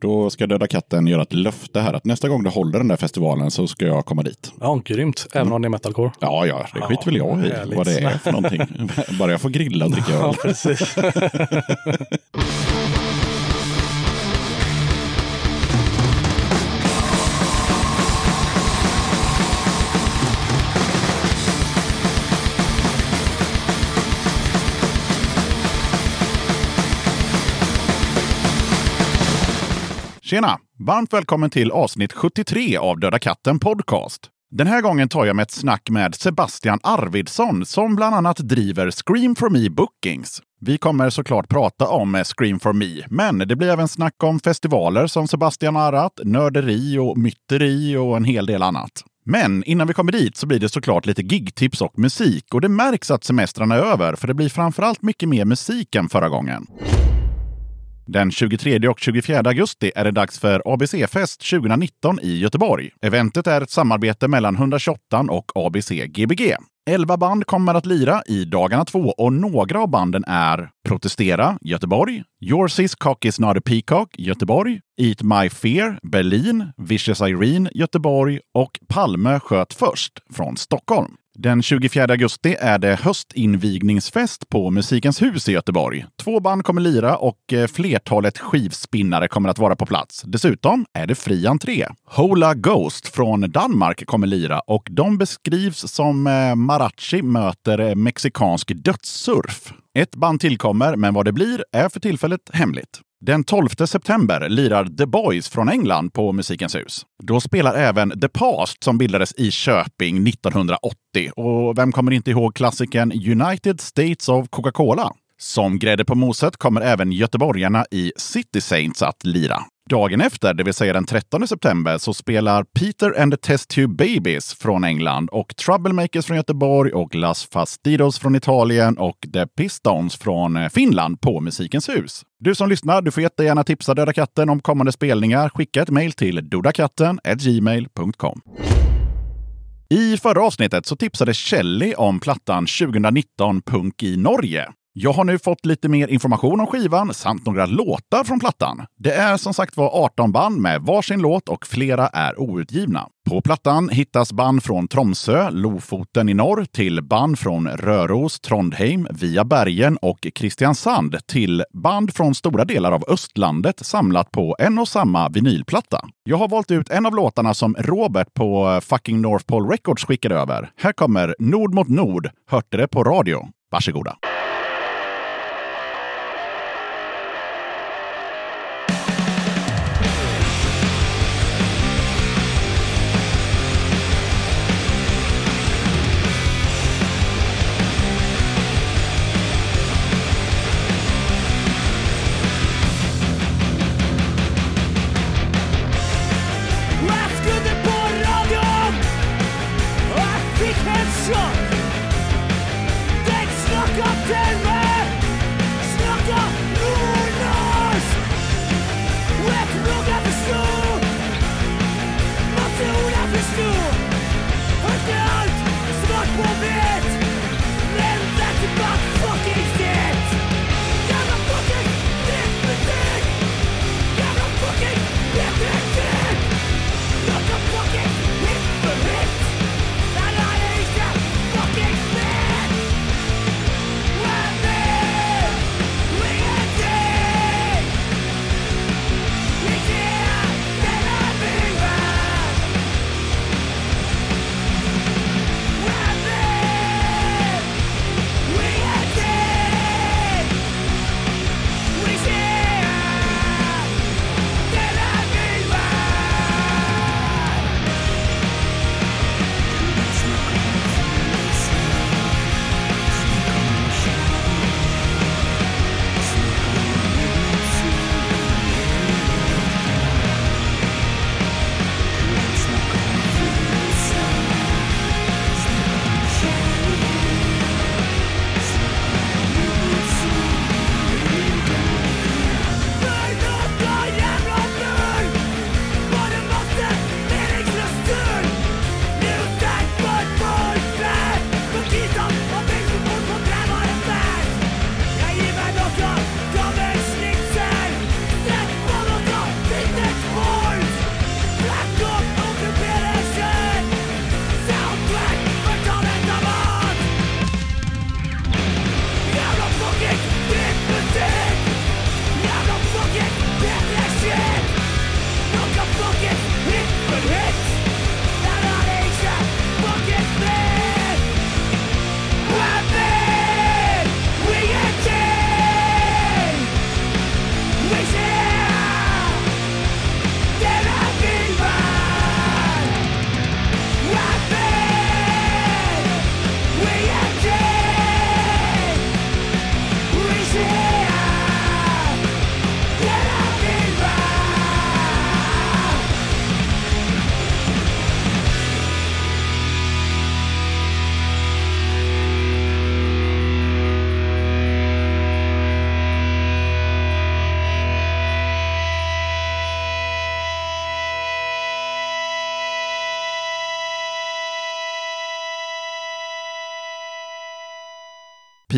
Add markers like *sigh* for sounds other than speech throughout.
Då ska Döda katten göra ett löfte här att nästa gång du håller den där festivalen så ska jag komma dit. Ja, grymt. Även om det är metalcore. Ja, ja, det skiter väl jag i vad det är för någonting. *laughs* Bara jag får grilla och dricka öl. precis. *laughs* Tjena! Varmt välkommen till avsnitt 73 av Döda katten Podcast. Den här gången tar jag med ett snack med Sebastian Arvidsson som bland annat driver Scream for Me Bookings. Vi kommer såklart prata om Scream for Me, men det blir även snack om festivaler som Sebastian har arrat, nörderi och myteri och en hel del annat. Men innan vi kommer dit så blir det såklart lite gigtips och musik och det märks att semestrarna är över för det blir framförallt mycket mer musik än förra gången. Den 23 och 24 augusti är det dags för ABC-fest 2019 i Göteborg. Eventet är ett samarbete mellan 128 och ABC Gbg. Elva band kommer att lira i dagarna två och några av banden är Protestera, Göteborg, Your Sis Cock Is Not A Peacock, Göteborg, Eat My Fear, Berlin, Vicious Irene, Göteborg och Palme sköt först från Stockholm. Den 24 augusti är det höstinvigningsfest på Musikens hus i Göteborg. Två band kommer lira och eh, flertalet skivspinnare kommer att vara på plats. Dessutom är det fri entré. Hola Ghost från Danmark kommer lira och de beskrivs som eh, Marachi möter eh, mexikansk dödssurf. Ett band tillkommer, men vad det blir är för tillfället hemligt. Den 12 september lirar The Boys från England på Musikens hus. Då spelar även The Past som bildades i Köping 1980. Och vem kommer inte ihåg klassikern United States of Coca-Cola? Som grädde på moset kommer även göteborgarna i City Saints att lira. Dagen efter, det vill säga den 13 september, så spelar Peter and the Test Tube Babies från England och Troublemakers från Göteborg och Las Fastidos från Italien och The Pistons från eh, Finland på Musikens hus. Du som lyssnar, du får jättegärna tipsa Döda katten om kommande spelningar. Skicka ett mejl till dodakatten.gmail.com. I förra avsnittet så tipsade Kelly om plattan 2019 Punk i Norge. Jag har nu fått lite mer information om skivan samt några låtar från plattan. Det är som sagt var 18 band med varsin låt och flera är outgivna. På plattan hittas band från Tromsö, Lofoten i norr till band från Röros, Trondheim, via bergen och Kristiansand till band från stora delar av östlandet samlat på en och samma vinylplatta. Jag har valt ut en av låtarna som Robert på eh, fucking North Pole Records skickade över. Här kommer Nord mot Nord. Hörte det på radio. Varsågoda.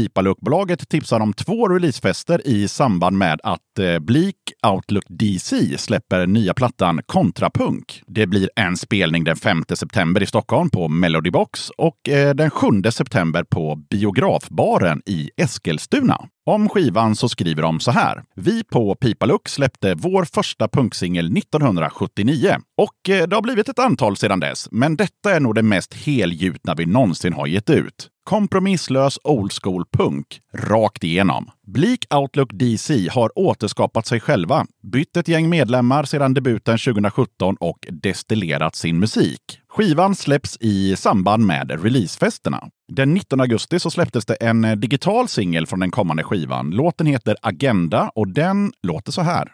Pipalook-bolaget tipsar om två releasefester i samband med att eh, Bleak Outlook DC släpper nya plattan Kontrapunk. Det blir en spelning den 5 september i Stockholm på Melody Box och eh, den 7 september på Biografbaren i Eskilstuna. Om skivan så skriver de så här. Vi på Pipalook släppte vår första punksingel 1979 och eh, det har blivit ett antal sedan dess, men detta är nog det mest helgjutna vi någonsin har gett ut. Kompromisslös old school punk, rakt igenom. Bleak Outlook DC har återskapat sig själva, bytt ett gäng medlemmar sedan debuten 2017 och destillerat sin musik. Skivan släpps i samband med releasefesterna. Den 19 augusti så släpptes det en digital singel från den kommande skivan. Låten heter Agenda och den låter så här.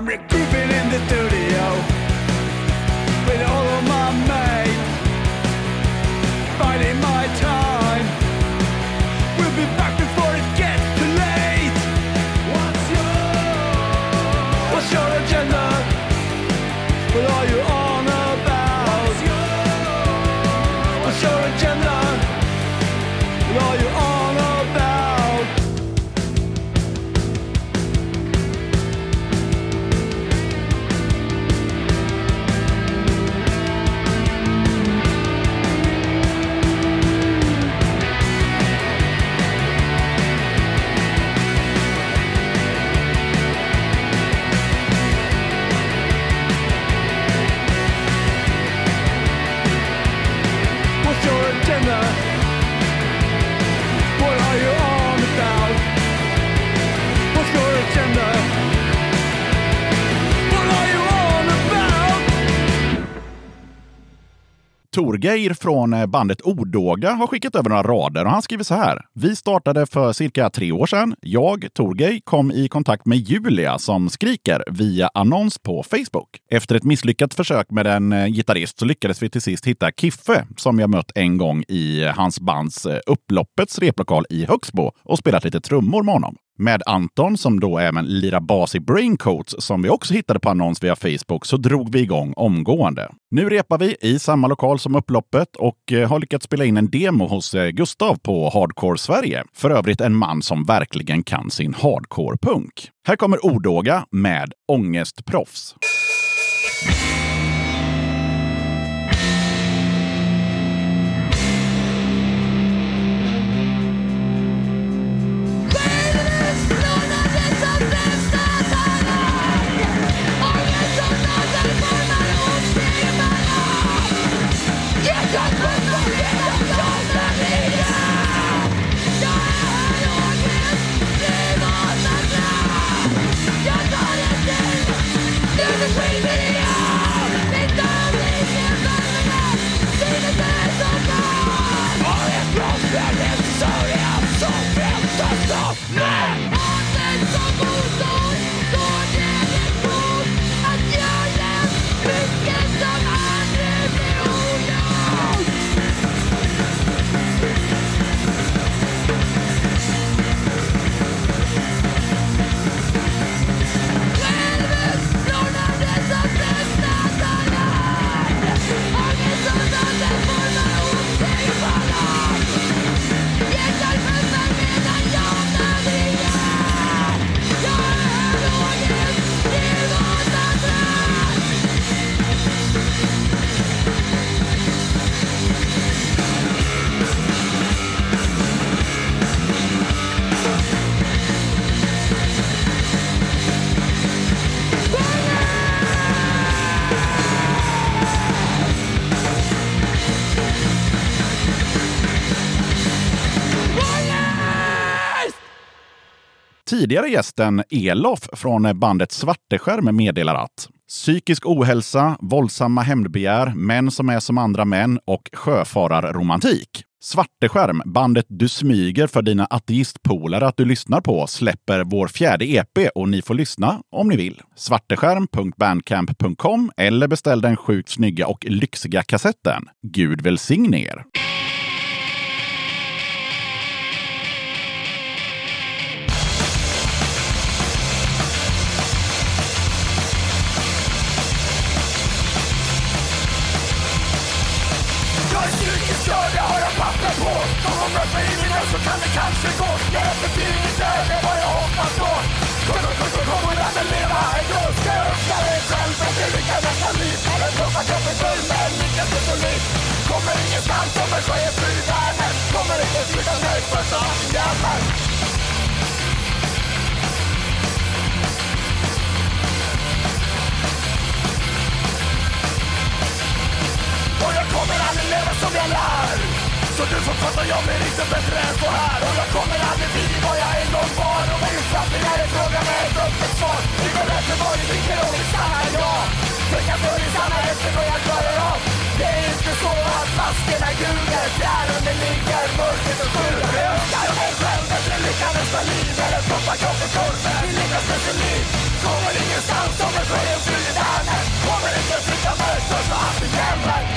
I'm regrouping in the studio with all of my mates, biding my time. Torgeir från eh, bandet Odåga har skickat över några rader och han skriver så här. Vi startade för cirka tre år sedan. Jag, Torgeir, kom i kontakt med Julia som skriker via annons på Facebook. Efter ett misslyckat försök med en eh, gitarrist så lyckades vi till sist hitta Kiffe som jag mött en gång i eh, hans bands Upploppets replokal i Högsbo och spelat lite trummor med honom. Med Anton, som då även lirar bas i Braincoats, som vi också hittade på annons via Facebook, så drog vi igång omgående. Nu repar vi i samma lokal som upploppet och eh, har lyckats spela in en demo hos eh, Gustav på Hardcore Sverige. För övrigt en man som verkligen kan sin hardcore-punk. Här kommer Odåga med Ångestproffs. Tidigare gästen Elof från bandet Svarteskärm meddelar att Psykisk ohälsa, våldsamma hämndbegär, män som är som andra män och sjöfararromantik. Svarteskärm, bandet du smyger för dina ateistpolare att du lyssnar på, släpper vår fjärde EP och ni får lyssna om ni vill. Svarteskärm.bandcamp.com eller beställ den sjukt snygga och lyxiga kassetten. Gud välsigne er! Kan det kanske gå Jag är för tidigt det är vad jag hoppas på. Kom, kom, kom, kom, och låt mig leva. En dag Ska jag öppna dig själv för att du lyckas nästan liv den tuffa kroppen full med en lika solid Kommer ingenstans om en chef i världen? Kommer inte sluta nöjd för av min jävel Och jag kommer aldrig leva som jag lär. Så du får fatta, jag blir inte bättre än så här. Och jag kommer aldrig bli vad jag en gång var. Och min framtid är en fråga med ett öppet svar. Vi går efter vad vi dricker och vi stannar, ja Tänka för vi stannar efter vad jag klarar av. Det är inte så att maskerna ljuger. Där under ligger mörkret och skjuter. Jag önskar mig själv bättre lycka nästa liv. Eller proppa kroppen full Vi lyckas med sin liv. Kommer ingenstans om en sjöjungfru i världen. Kommer inte flytta med, först och allt gäller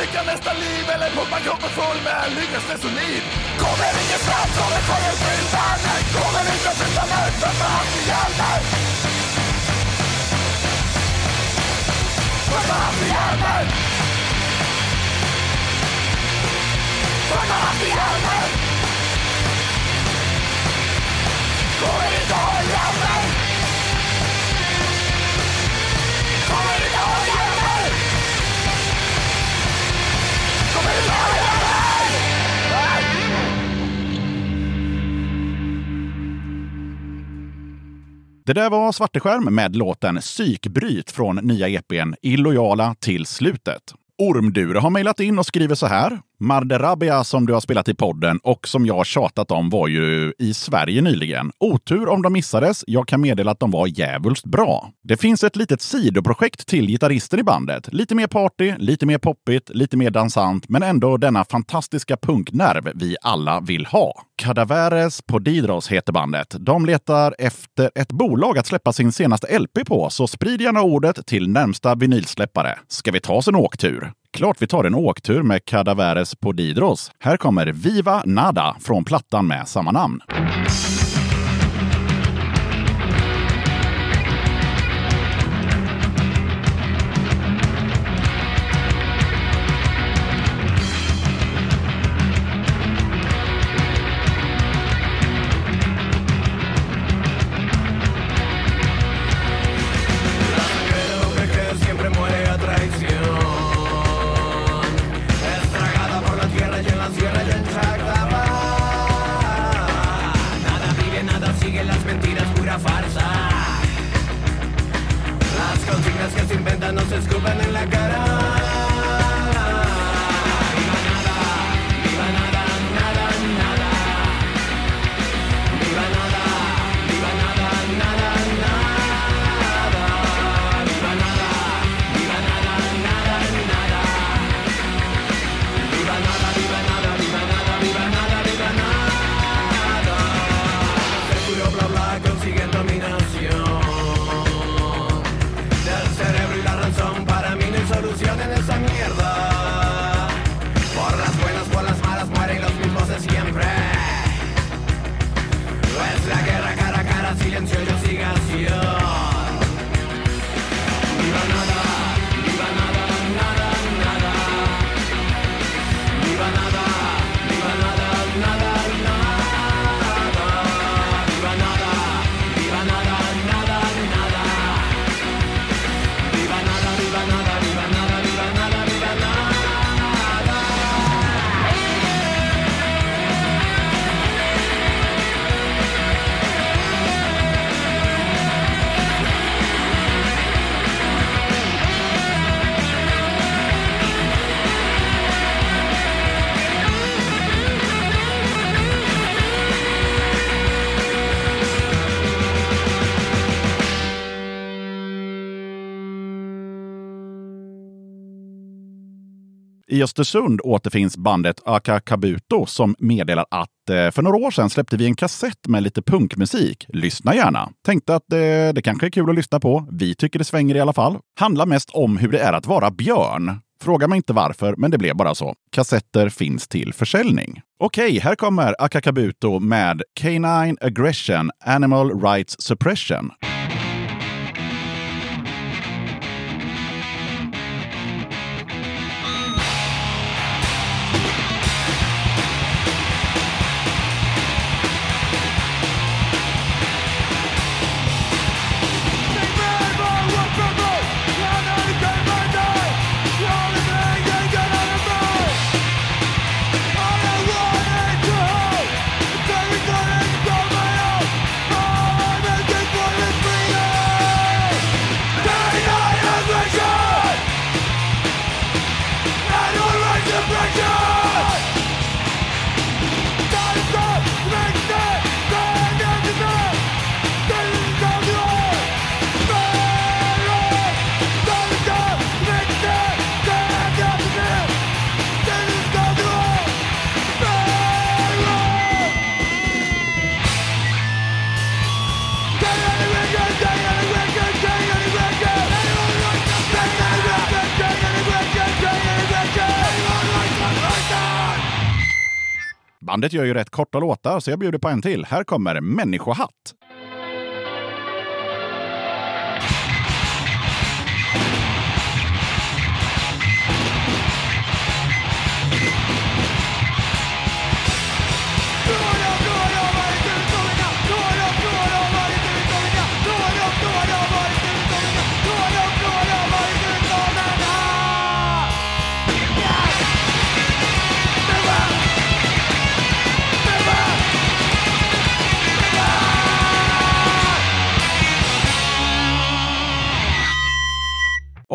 lycka nästa liv eller pumpa kroppen full med en lyckas solid Kommer ingenstans som en sjöjungfru i världen Kommer inte flytta mig för fan det gäller För fan det gäller För fan det gäller Kommer inte hålla mig. Det där var Svarteskärm med låten Psykbryt från nya EPn Illojala till slutet. Ormdure har mejlat in och skriver så här. Marderabia som du har spelat i podden och som jag tjatat om var ju i Sverige nyligen. Otur om de missades. Jag kan meddela att de var jävulst bra. Det finns ett litet sidoprojekt till gitarristen i bandet. Lite mer party, lite mer poppigt, lite mer dansant, men ändå denna fantastiska punknerv vi alla vill ha. Cadaveres Podidros heter bandet. De letar efter ett bolag att släppa sin senaste LP på, så sprid gärna ordet till närmsta vinylsläppare. Ska vi ta oss en åktur? Klart vi tar en åktur med Cadaveres på Didros. Här kommer Viva Nada från plattan med samma namn. canción no sigas I Östersund återfinns bandet Aka Kabuto som meddelar att eh, för några år sedan släppte vi en kassett med lite punkmusik. Lyssna gärna. Tänkte att det, det kanske är kul att lyssna på. Vi tycker det svänger i alla fall. Handlar mest om hur det är att vara björn. Fråga mig inte varför, men det blev bara så. Kassetter finns till försäljning. Okej, här kommer Akakabuto med Canine Aggression Animal Rights Suppression. Bandet gör ju rätt korta låtar, så jag bjuder på en till. Här kommer Människohatt.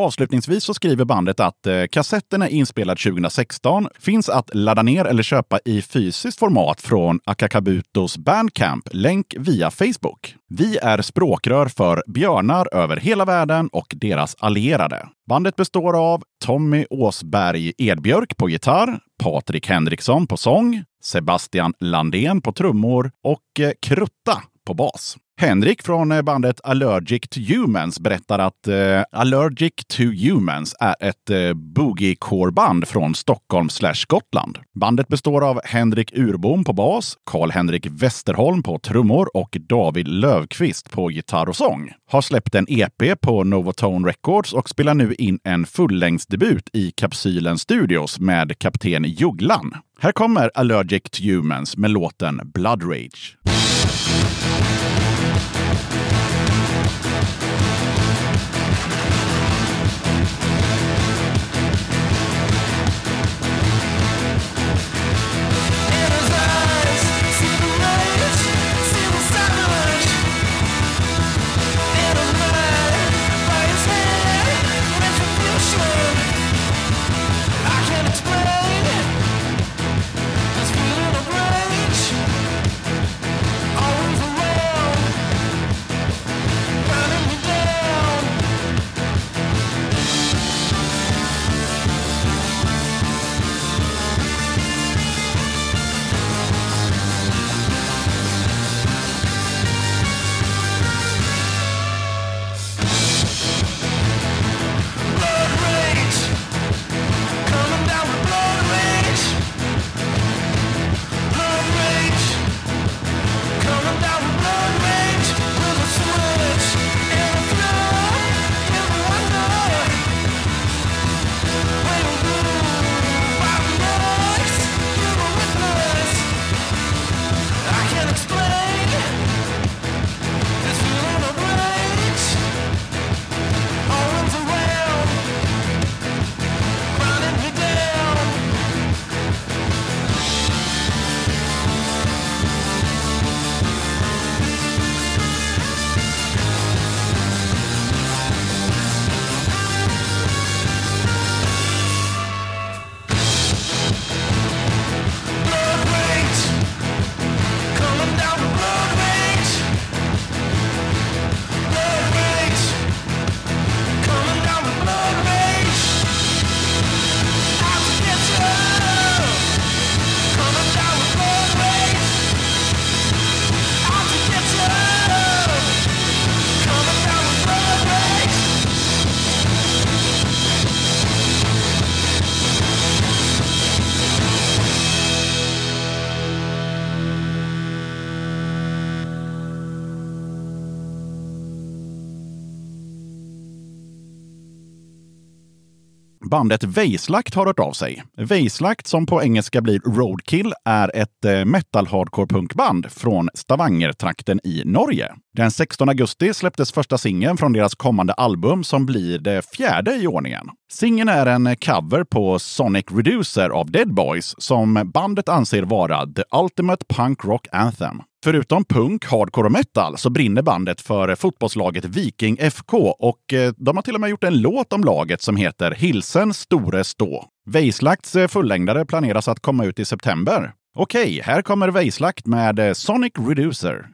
Avslutningsvis så skriver bandet att eh, kassetten är inspelad 2016, finns att ladda ner eller köpa i fysiskt format från Akakabutos Bandcamp, länk via Facebook. Vi är språkrör för björnar över hela världen och deras allierade. Bandet består av Tommy Åsberg Edbjörk på gitarr, Patrik Henriksson på sång, Sebastian Landén på trummor och eh, Krutta på bas. Henrik från eh, bandet Allergic to Humans berättar att eh, Allergic to Humans är ett eh, boogie-core-band från Stockholm slash Gotland. Bandet består av Henrik Urbom på bas, Karl-Henrik Westerholm på trummor och David Lövqvist på gitarr och sång. Har släppt en EP på Novotone Records och spelar nu in en fullängdsdebut i Kapsylen Studios med Kapten Jugglan. Här kommer Allergic to Humans med låten Blood Rage. Bandet Vejslakt har hört av sig. Vejslakt, som på engelska blir Roadkill, är ett eh, metal hardcore punkband från Stavanger-trakten i Norge. Den 16 augusti släpptes första singeln från deras kommande album som blir det fjärde i ordningen. Singeln är en cover på Sonic Reducer av Dead Boys som bandet anser vara the ultimate punk rock anthem. Förutom punk, hardcore och metal så brinner bandet för fotbollslaget Viking FK och eh, de har till och med gjort en låt om laget som heter Hilsen Store Stå. Weislakts eh, fullängdare planeras att komma ut i september. Okej, här kommer Weislakt med eh, Sonic Reducer.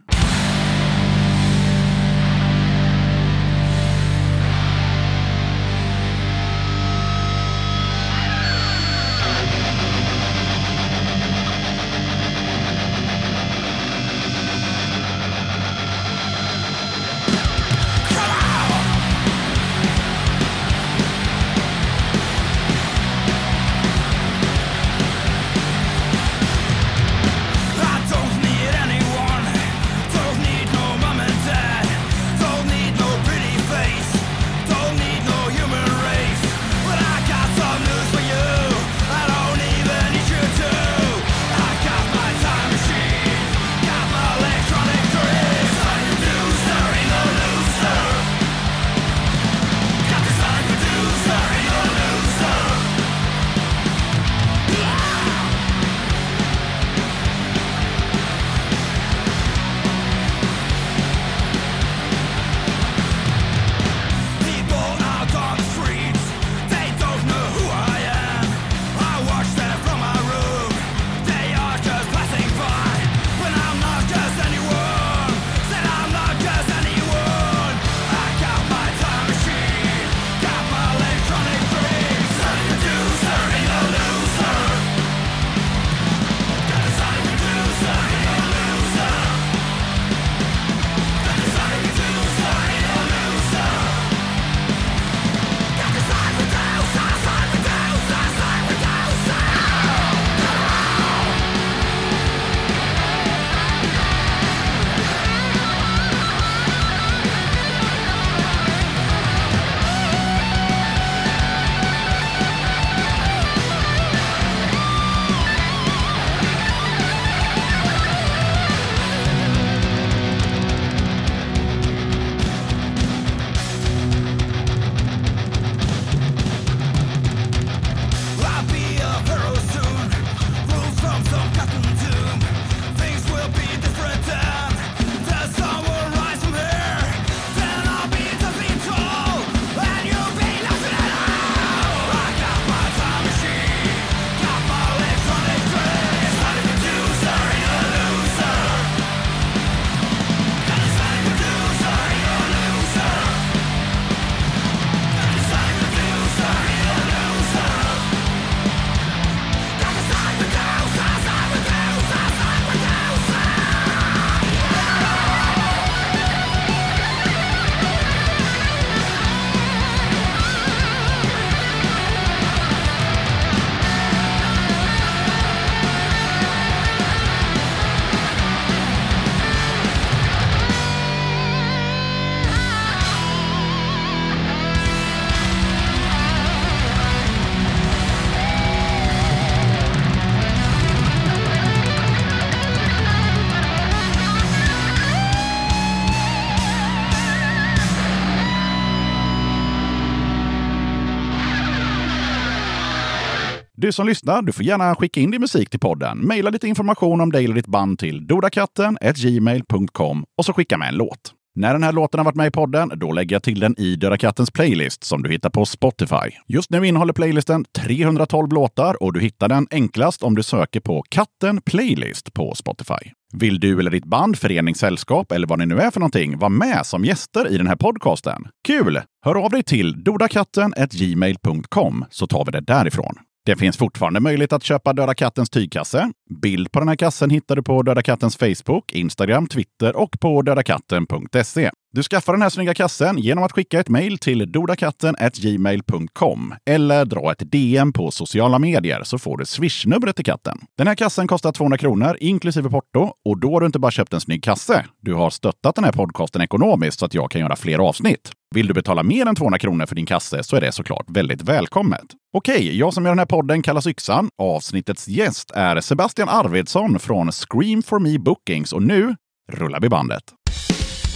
Du som lyssnar, du får gärna skicka in din musik till podden. Maila lite information om dig eller ditt band till dodakatten gmail.com och så skicka med en låt. När den här låten har varit med i podden, då lägger jag till den i Döda Kattens playlist som du hittar på Spotify. Just nu innehåller playlisten 312 låtar och du hittar den enklast om du söker på Katten Playlist på Spotify. Vill du eller ditt band, förening, sällskap eller vad ni nu är för någonting vara med som gäster i den här podcasten? Kul! Hör av dig till dodakatten gmail.com så tar vi det därifrån. Det finns fortfarande möjlighet att köpa Döda Kattens tygkasse. Bild på den här kassen hittar du på Döda Kattens Facebook, Instagram, Twitter och på dödakatten.se. Du skaffar den här snygga kassen genom att skicka ett mejl till dodakatten.gmail.com eller dra ett DM på sociala medier så får du swishnumret till katten. Den här kassen kostar 200 kronor inklusive porto och då har du inte bara köpt en snygg kasse. Du har stöttat den här podcasten ekonomiskt så att jag kan göra fler avsnitt. Vill du betala mer än 200 kronor för din kasse så är det såklart väldigt välkommet. Okej, jag som gör den här podden kallas Yxan. Avsnittets gäst är Sebastian Arvidsson från Scream for Me Bookings och nu rullar vi bandet.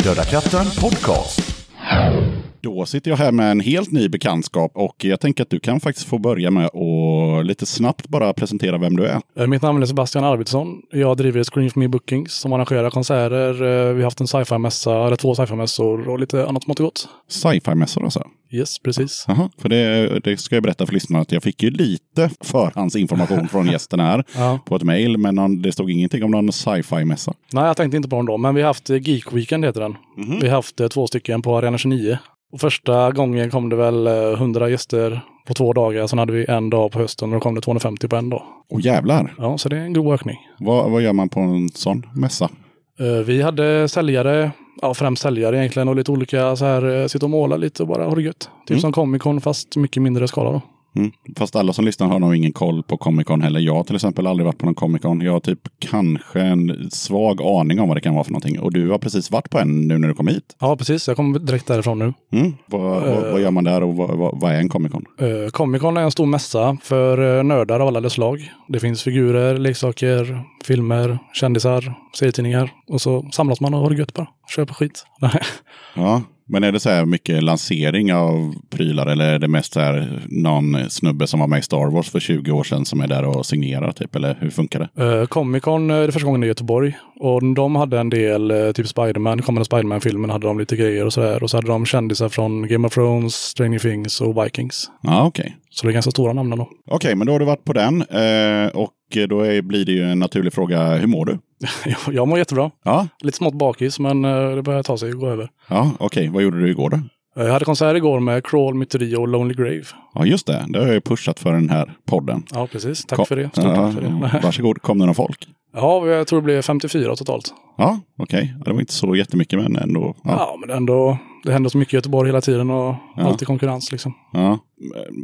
Döda katten podcast. Då sitter jag här med en helt ny bekantskap och jag tänker att du kan faktiskt få börja med att lite snabbt bara presentera vem du är. Eh, Mitt namn är Sebastian Arvidsson. Jag driver Screen for Me Bookings som arrangerar konserter. Eh, Vi har haft en sci-fi-mässa, eller två sci-fi-mässor och lite annat smått och gott. Sci-fi-mässor alltså? Yes, precis. Jaha, för det, det ska jag berätta för lyssnarna att jag fick ju lite förhandsinformation från gästen här *laughs* Ja. på ett mejl, men någon, det stod ingenting om någon sci-fi-mässa. Nej, jag tänkte inte på dem då, men vi har haft Geek Weekend heter den. Vi har haft eh, två stycken på Arena 29. Och första gången kom det väl eh, 100 gäster på två dagar. Sen hade vi en dag på hösten och då kom det 250 på en dag. Och jävlar, Ja, så det är en god ökning. vad, vad gör man på en sån mässa? Eh, Vi hade säljare, ja främst säljare egentligen och lite olika så här, eh, sitta och måla lite och bara ha det gött. Typ som Comic Con fast mycket mindre skala då. Mm. Fast alla som lyssnar har nog ingen koll på Comic Con heller. Jag har till exempel aldrig varit på någon Comic Con. Jag har typ kanske en svag aning om vad det kan vara för någonting. Och du har precis varit på en nu när du kom hit. Ja, precis. Jag kommer direkt därifrån nu. Mm. Vad, vad, vad gör man där och vad, vad, vad är en Comic Con? Uh, Comic Con är en stor mässa för eh, nördar av alla dess slag. Det finns figurer, leksaker, filmer, kändisar, serietidningar. Och så samlas man och har det gött bara. Köper skit. *laughs* Ja, men är det så här mycket lansering av prylar eller är det mest så här någon snubbe som var med i Star Wars för 20 år sedan som är där och signerar typ? Eller hur funkar det? Uh, Comic Con är det första gången i Göteborg. Och de hade en del, eh, typ Spiderman, kommande Spiderman-filmen hade de lite grejer och sådär. Och så hade de kändisar från Game of Thrones, Stranger Things och Vikings. Ja, okej. Så det är ganska stora namn ändå. Okej, men då har du varit på den. Eh, och då är, blir det ju en naturlig fråga, hur mår du? *laughs* Jag- jag mår jättebra. Ja, Lite smått bakis, men eh, det börjar ta sig och gå över. ja okej. Vad gjorde du igår då? Jag hade konsert igår med Crawl, Myteri och Lonely Grave. Ja, just det. Det har jag ju pushat för den här podden. Ja, precis. Tack Kom- för det. Stort ja, tack för det. Varsågod. Kom det någon folk? Ja, jag tror det blev 54 totalt. Ja, okej. Ja, det var inte så jättemycket, men ändå. Ja, Ja. men ändå. Det händer så mycket i Göteborg hela tiden och alltid konkurrens liksom. Ja.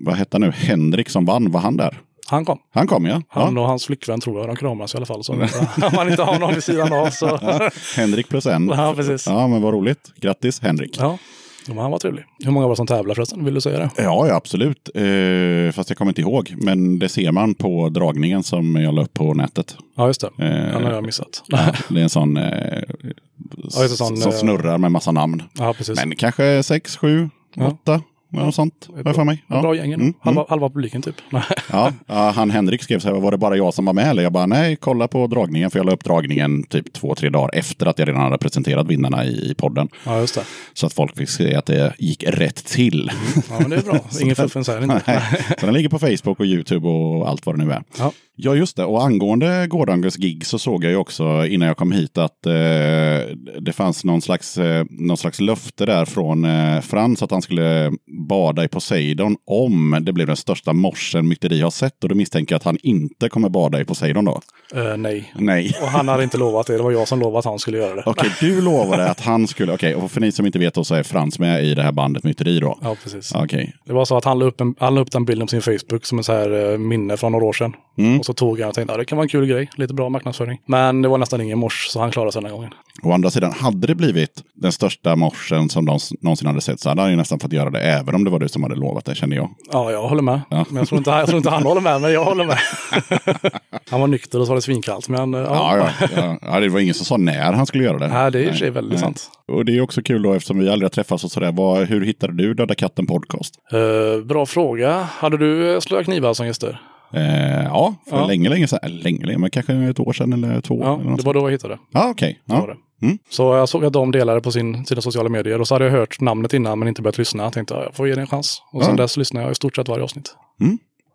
Vad hette han nu? Henrik som vann, var han där? Han kom. Han kom ja. Han ja. och hans flickvän tror jag. De kramas i alla fall. Så om *laughs* man inte har någon vid sidan av så. *laughs* Henrik plus en. Ja, precis. Ja, men vad roligt. Grattis Henrik. Ja, han var trevlig. Hur många var det som tävlar förresten? Vill du säga det? Ja, ja absolut. Eh, fast jag kommer inte ihåg. Men det ser man på dragningen som jag la upp på nätet. Ja, just det. Eh, Den har jag missat. Ja, *laughs* det är en sån eh, Ja, sån, som eh, snurrar med massa namn. Ja. Men kanske sex, sju, Ja. åtta. Något sånt, har jag för mig. Ja. Bra gäng. Mm, halva, halva publiken typ. *laughs* Ja, ja, han Henrik skrev så här, var det bara jag som var med? Eller jag bara, nej, kolla på dragningen. För jag la upp dragningen typ två, tre dagar efter att jag redan hade presenterat vinnarna i, podden. Ja, just det. Så att folk fick se att det gick rätt till. Ja, men det är bra. *laughs* Ingen fuffens här inte. Så den ligger på Facebook och YouTube och allt vad det nu är. Ja. Ja, just det. Och angående gårdagens gig så såg jag ju också innan jag kom hit att eh, det fanns någon slags, eh, någon slags löfte där från eh, Frans att han skulle bada i Poseidon om det blev den största morsen myteri har sett. Och då misstänker jag att han inte kommer bada i Poseidon då. Eh, nej. Nej. Och han hade inte lovat det. Det var jag som lovade att han skulle göra det. Okej, du lovade att han skulle... Okej, och för ni som inte vet då så är Frans med i det här bandet Myteri då. Ja, precis. Okej. Det var så att han la upp, en, han la upp den bilden på sin Facebook som en så här eh, minne från några år sedan. Mm. Så tog jag och tänkte att det kan vara en kul grej. Lite bra marknadsföring. Men det var nästan ingen mors så han klarade sig den här gången. Å andra sidan, hade det blivit den största morsen som de någonsin hade sett så hade han ju nästan fått göra det, även om det var du som hade lovat det, kände jag. Ja, jag håller med. Ja. Men jag tror, inte, jag tror inte han håller med, men jag håller med. *laughs* han var nykter och så var det svinkallt. Men eh, ja, Ja, ja, ja. ja, det var ingen som sa när han skulle göra det. Nej, det är i och för sig väldigt Nej. sant. Och det är också kul då eftersom vi aldrig har träffats och sådär. Vad, hur hittade du Döda katten podcast? Eh, bra fråga. Hade du eh, Slöa knivar som gäster? Eh, ja, för Ja. länge, länge sedan. Eller länge, länge, men kanske ett år sedan eller två. Ja, eller det var då jag hittade. Okej. Det var Ja. det. Mm. Så jag såg att de delade på sin, sina sociala medier och så hade jag hört namnet innan men inte börjat lyssna. Jag tänkte att jag får ge det en chans. Och sen Ja. dess lyssnar jag i stort sett varje avsnitt.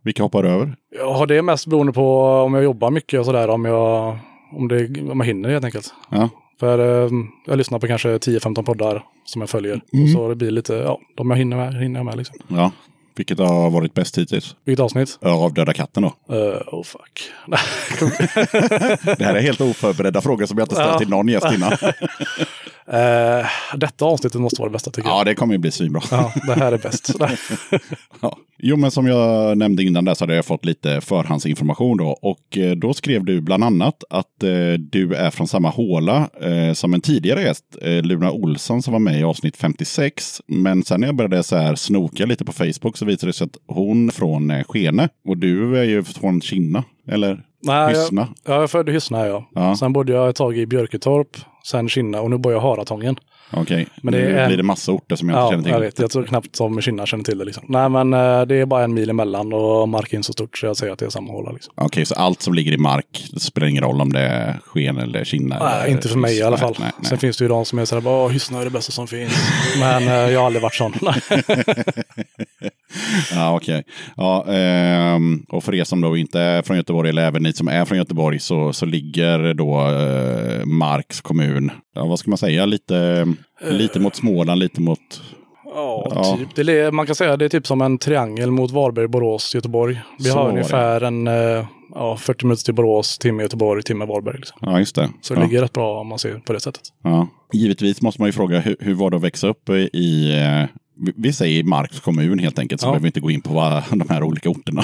Vilka hoppar över? Ja, det är mest beroende på om jag jobbar mycket och sådär. Om jag, om, det, om jag hinner helt enkelt. Ja. För eh, jag lyssnar på kanske 10-15 poddar som jag följer. Och så det blir lite, ja, de jag hinner med, hinner jag med liksom. ja. Vilket har varit bäst hittills? Vilket avsnitt? Ja, Av Döda katten då? Uh, oh fuck. *laughs* Det här är helt oförberedda frågor som jag inte ställt Ja. till någon gäst innan. *laughs* Eh, detta avsnittet måste vara det bästa tycker jag. Ja, det kommer ju bli svinbra. Ja, det här är bäst. *laughs* Ja. Jo, men som jag nämnde innan där så hade jag fått lite förhandsinformation då. Och eh, då skrev du bland annat att eh, du är från samma håla eh, som en tidigare gäst, eh, Luna Olsson som var med i avsnitt 56. Men sen när jag började så här snoka lite på Facebook så visade det sig att hon från eh, Skene och du är ju från Kinna. Eller Nej, jag, Hyssna. ja, jag är född i Hyssna. Ja. Ja. Sen bodde jag ett tag i Björketorp, sen Kinna och nu bor jag i Haratången. Okej, Men det nu är blir det massa orter som jag inte Ja, känner till. jag vet. Jag tror knappt som Kinna känner till det. Liksom. Nej, men eh, det är bara en mil emellan och marken är så stort så jag säger att det är samma håla. Liksom. Okej, så allt som ligger i mark, spelar ingen roll om det är Sken eller Kinna? Nej, eller inte för mig i alla fall. Nej, nej. Sen finns det ju de som är sådär, Hyssna är det bästa som finns. Men eh, jag har aldrig varit sån. *laughs* *laughs* Ja, okej. Ja, ehm, och för er som då inte är från Göteborg, eller även ni som är från Göteborg, så, så ligger då eh, Marks kommun, ja, vad ska man säga, lite, lite mot Småland, lite mot... Ja, Ja. typ. Det är, man kan säga att det är typ som en triangel mot Varberg, Borås, Göteborg. Vi Så har var det. ungefär en eh, ja, 40 minuter till Borås, timme Göteborg, timme Varberg. Liksom. Ja, just det. Så det ja. ligger rätt bra om man ser på det sättet. Ja. Givetvis måste man ju fråga, hur, hur var det att växa upp i, eh, vi- säger Marks kommun helt enkelt, så Ja. behöver vi inte gå in på vad, *laughs* de här olika orterna.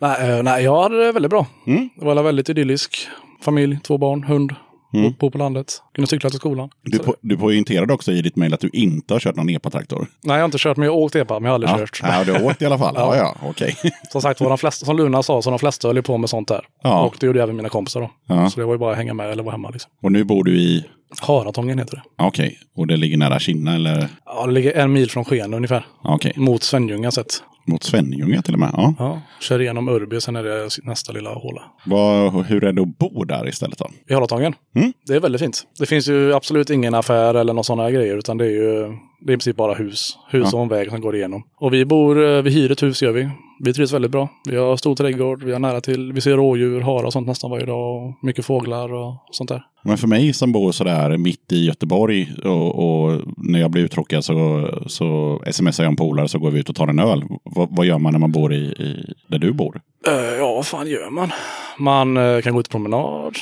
Nej, eh, nej, jag hade det väldigt bra. Mm. Det var väldigt idyllisk. Familj, två barn, hund. Mm. Bo på landet. Kunde cykla till skolan. Du, po du poängterade också i ditt mejl att du inte har kört någon epatraktor. Nej, jag har inte kört, men jag har åkt epa, men jag har aldrig Ja, kört. ja, du har åkt i alla fall. *laughs* Ja, Ja. okej. *laughs* Som sagt de flesta, som Luna sa, så de flesta höll ju på med sånt där. Ja. Och det gjorde även mina kompisar då. Ja. Så det var ju bara att hänga med eller vara hemma liksom. Och nu bor du i, Haratången heter det. okej, och det ligger nära Kinna eller? Ja, det ligger en mil från Skene ungefär. Okej, Mot Svenljunga sett. Mot Svenljunga till och med. Ja. Ja, kör igenom Örby, sen är det nästa lilla håla. Vad, hur är det att bo där istället då? I Haratången. Mm. Det är väldigt fint. Det finns ju absolut ingen affär eller några sådana grejer, utan det är ju det är i princip bara hus. Hus Ja. och en väg som går igenom. Och vi bor, eh, vi hyr ett hus gör vi. Vi trivs väldigt bra. Vi har stor trädgård, vi har nära till, vi ser rådjur, harar och sånt nästan varje dag. Och mycket fåglar och sånt där. Men för mig som bor sådär mitt i Göteborg och, och när jag blir uttråkad så, så smsar jag en polare så går vi ut och tar en öl. Vad, vad gör man när man bor i, i där du bor? Eh, ja, vad fan gör man? Man eh, kan gå ut på promenad. *laughs*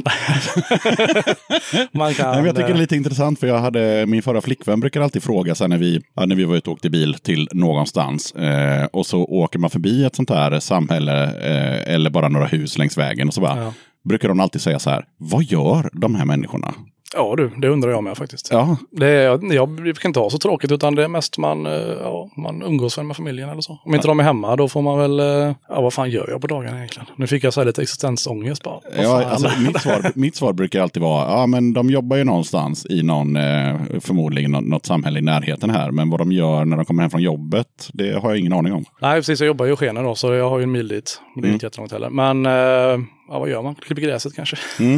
man kan... Nej, jag tycker det är eh, lite intressant för jag hade, min förra flickvän brukar alltid fråga så när vi, när vi var ute och åkte bil till någonstans eh, och så åker man förbi ett sånt här samhälle eller bara några hus längs vägen och så bara Ja brukar de alltid säga så här, vad gör de här människorna? Ja du, det undrar jag med faktiskt. Ja, Det är, jag, jag brukar inte ha så tråkigt utan det är mest man, eh, ja, man umgås väl med familjen eller så. Om inte de är hemma då får man väl, eh, ja vad fan gör jag på dagarna egentligen? Nu fick jag så här lite existensångest bara. Ja alltså, *laughs* mitt, svar, mitt svar brukar alltid vara, ja men de jobbar ju någonstans i någon, eh, förmodligen nå- något samhälle i närheten här, men vad de gör när de kommer hem från jobbet, det har jag ingen aning om. Nej precis, jag jobbar ju i Skene då så jag har ju en mil dit. Men det är Mm. inte jättelångt heller. Men, ja vad gör man? Klipper gräset kanske? *laughs*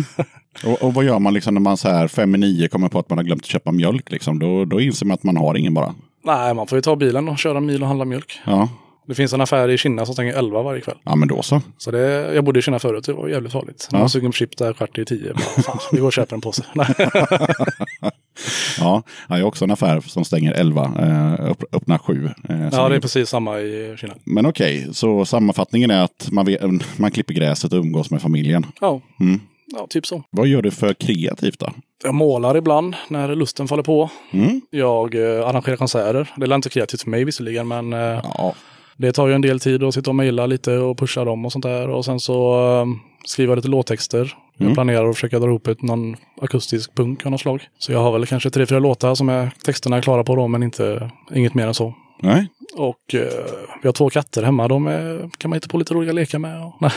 Och, och vad gör man liksom när man så här fem i nio kommer på att man har glömt att köpa mjölk? Liksom? Då, då inser man att man har ingen bara. Nej, man får ju ta bilen och köra en mil och handla mjölk. Ja, Det finns en affär i Kinna som stänger 11 varje kväll. ja men då så. Så det, jag bodde i Kinna förut, det var jävligt farligt. Ja. var sugen på chip där kvart i tio. Bara, fan, vi går och köper en påse. *laughs* Ja, jag har också en affär som stänger 11, eh, öppnar 7. Eh, ja, det är precis samma i Kina. Men okej, så sammanfattningen är att man, vet, man klipper gräset och umgås med familjen. Ja. Mm. Ja, typ så. Vad gör du för kreativt då? Jag målar ibland när lusten faller på. Mm? Jag eh, arrangerar konserter. Det är inte kreativt för mig visserligen, men eh, Ja, det tar ju en del tid att sitta och mejla lite och pusha dem och sånt där. Och sen så eh, skriva lite låttexter. Jag Mm. planerar att försöka dra ihop ett, någon akustisk punk av något slag. Så jag har väl kanske tre, fyra låtar som är texterna är klara på då, men inte, inget mer än så. Nej. Och eh, vi har två katter hemma. De är, kan man hitta på lite roliga lekar med. Och. *laughs*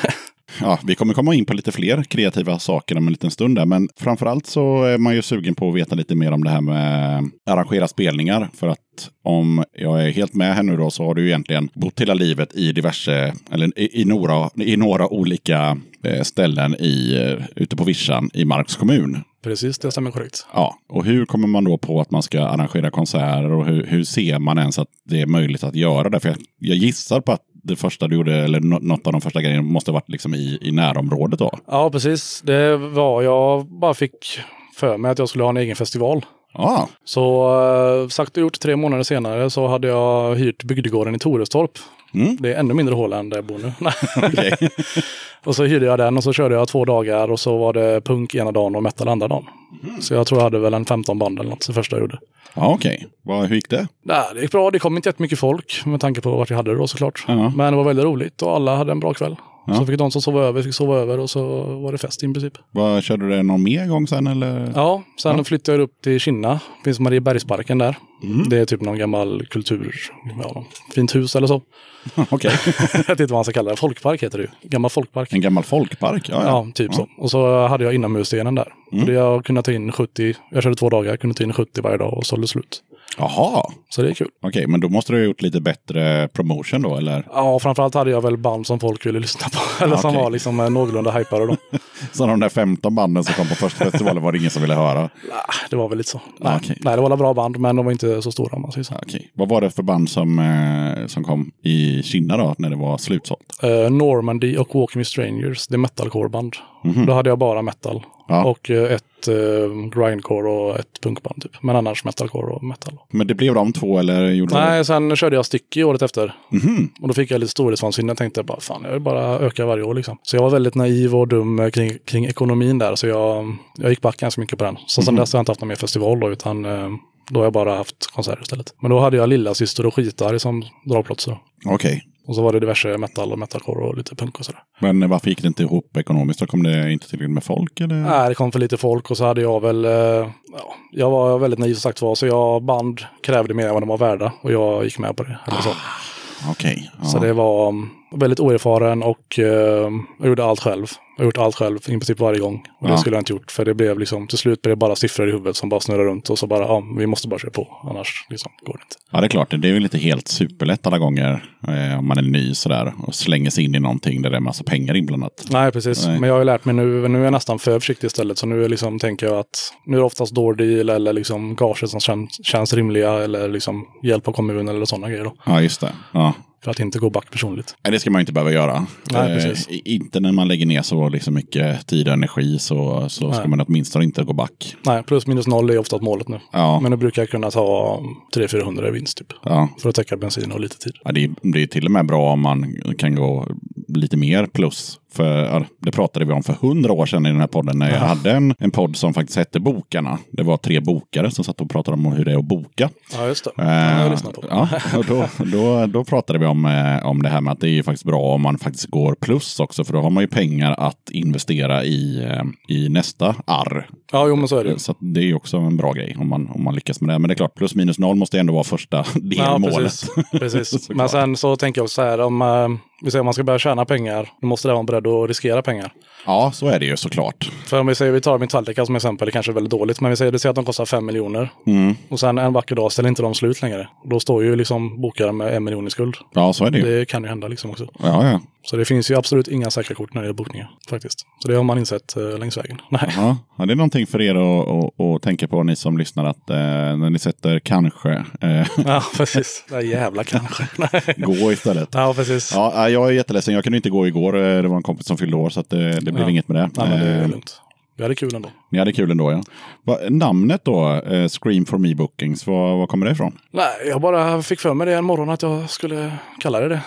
Ja, vi kommer komma in på lite fler kreativa saker om en liten stund där. Men framförallt så är man ju sugen på att veta lite mer om det här med arrangera spelningar. För att om jag är helt med här nu då så har du egentligen bott hela livet i diverse, eller i, i, några, i några olika eh, ställen i, eh, ute på vischan i Marks kommun. Precis, det stämmer korrekt. Ja, och hur kommer man då på att man ska arrangera konserter och hur, hur ser man ens att det är möjligt att göra det? För jag, jag gissar på att det första du gjorde, eller nå- något av de första grejerna, måste ha varit liksom i, i närområdet då. Ja, precis. Det var, jag bara fick för mig att jag skulle ha en egen festival. Ja, Så eh, sagt och gjort, tre månader senare så hade jag hyrt bygdegården i Torestorp. Mm. Det är ännu mindre hål än där jag bor nu. *laughs* och så hyrde jag den och så körde jag två dagar och så var det punk ena dagen och metal andra dagen. Så jag tror jag hade väl en 15 band eller något det första jag gjorde. ja, okej. Vad- Hur gick det? Nej, det gick bra. Det kom inte jättemycket folk med tanke på vart jag hade det då såklart. Ja. Men det var väldigt roligt och alla hade en bra kväll. Ja. Så fick de som sova över fick sova över och så var det fest i princip. Vad, körde du det någon mer gång sen eller? Ja, sen Ja. flyttade jag upp till Kinna. Finns Mariebergsparken där. Mm. Det är typ någon gammal kultur, ja, fint hus eller så. *laughs* Okej. *laughs* jag vet inte vad man ska kalla det. Folkpark heter det ju. Gammal folkpark. En gammal folkpark? Ja, Ja, ja. typ så. Och så hade jag inomhusscenen där. Mm. Och det jag kunde ta in 70, jag körde två dagar, kunde ta in 70 varje dag och sålde slut. Jaha, Så det är kul. okej, men då måste du ha gjort lite bättre promotion då, eller? Ja, framförallt hade jag väl band som folk ville lyssna på. *laughs* Eller som okej. var liksom eh, någorlunda hypade då. *laughs* Så de där 15 banden som kom på första festivalen var det ingen som ville höra? Nej, det var väl lite så. Nej. Nej det var alla bra band, men de var inte så stora om man säger så. Okej. Vad var det för band som, eh, som kom i Kina då, när det var slutsålt? Eh, Normandy och Walking with Strangers, det är metalcore-band. Då hade jag bara metal. Ja. Och eh, ett eh, grindcore och ett punkband typ. Men annars metalcore och metal. Men det blev de två eller gjorde Nej, sen körde jag Sticky året efter. Mhm. Och då fick jag lite storhetsvansinne. Jag tänkte bara, fan jag vill bara öka varje år liksom. Så jag var väldigt naiv och dum eh, kring, kring ekonomin där. Så jag, jag gick back ganska mycket på den. Så sen Mhm. dess har jag inte haft någon mer festival då, utan eh, då har jag bara haft konserter istället. Men då hade jag lilla syster och skitar som dragplåtsar. då. Okej. Och så var det diverse metal och metalcore och lite punk och sådär. Men varför gick det inte ihop ekonomiskt? Då kom det inte tillräckligt med folk? Eller? Nej, det kom för lite folk och så hade jag väl, eh, ja, jag var väldigt naiv som sagt var, så jag band krävde mer än vad de var värda och jag gick med på det. Eller så. Okej. Ja. så det var um, väldigt oerfaren och eh, jag gjorde allt själv. Jag har gjort allt själv, i princip varje gång. Och Ja. det skulle jag inte gjort, för det blev liksom, till slut blev det bara siffror i huvudet som bara snurrar runt och så bara, ja, vi måste bara köra på, annars liksom går det inte. Ja, det är klart. Det är väl inte helt superlätt alla gånger eh, om man är ny sådär och slänger sig in i någonting där det är massa pengar inblandat. Nej, precis. Nej. Men jag har ju lärt mig nu, nu är jag nästan för försiktig istället. Så nu är liksom, tänker jag att nu är det oftast door deal eller liksom gager som känns, känns rimliga eller liksom hjälp av kommunen eller sådana grejer. Då, Ja, just det. Ja. För att inte gå back personligt. Nej, det ska man inte behöva göra. Nej, Eh, inte när man lägger ner så liksom mycket tid och energi så, så ska man åtminstone inte gå back. Nej, plus minus noll är oftast målet nu. Ja, Men nu brukar jag kunna ta 300-400 i vinst typ. ja. För att täcka bensin och lite tid. ja det, är, det är till och med bra om man kan gå lite mer plus. För det pratade vi om för hundra år sedan i den här podden när jag hade en, en podd som faktiskt hette Bokarna. Det var tre bokare som satt och pratade om hur det är att boka. Ja, just det. Har jag lyssnat på. Eh, Ja, och då, då, då pratade vi om, eh, om det här med att det är ju faktiskt bra om man faktiskt går plus också. För då har man ju pengar att investera i, eh, i nästa arr. Ja, jo men så är det. Så det är ju också en bra grej om man, om man lyckas med det. Men det är klart, plus minus noll måste ändå vara första *laughs* Ja, delmålet. precis. precis. *laughs* Såklart. Men sen så tänker jag också så här, om, eh, vi säger om man ska börja tjäna pengar, då måste det vara beredd att riskera pengar. Ja, så är det ju såklart. För om vi säger, vi tar Metallica som exempel, det kanske är väldigt dåligt, men vi säger, vi säger att de kostar 5 miljoner. Mm. Och sen en vacker dag ställer inte de slut längre. Då står ju liksom bokaren med en miljon i skuld. Ja, så är det ju. Det kan ju hända liksom också. Ja, ja. Så det finns ju absolut inga säkra kort när det gäller bokningar faktiskt. Så det har man insett eh, längs vägen. *laughs* Nej. Ja, det är någonting för er att, att, att tänka på, ni som lyssnar, att eh, när ni sätter kanske, eh, Ja, precis. Det jävla kanske. *laughs* Gå istället. Ja, precis. Ja, ja, jag är jätteledsen. Jag kunde inte gå igår. Eh, Det var en kompis som fyllde år så att det, det blev Ja. inget med det. Nej, men det är Eh, lugnt. Vi hade kul ändå. Ni hade kul ändå ja. Va, namnet då, eh, Scream for me bookings, var, var kommer det ifrån? Nej, jag bara fick för mig det en morgon att jag skulle kalla det det.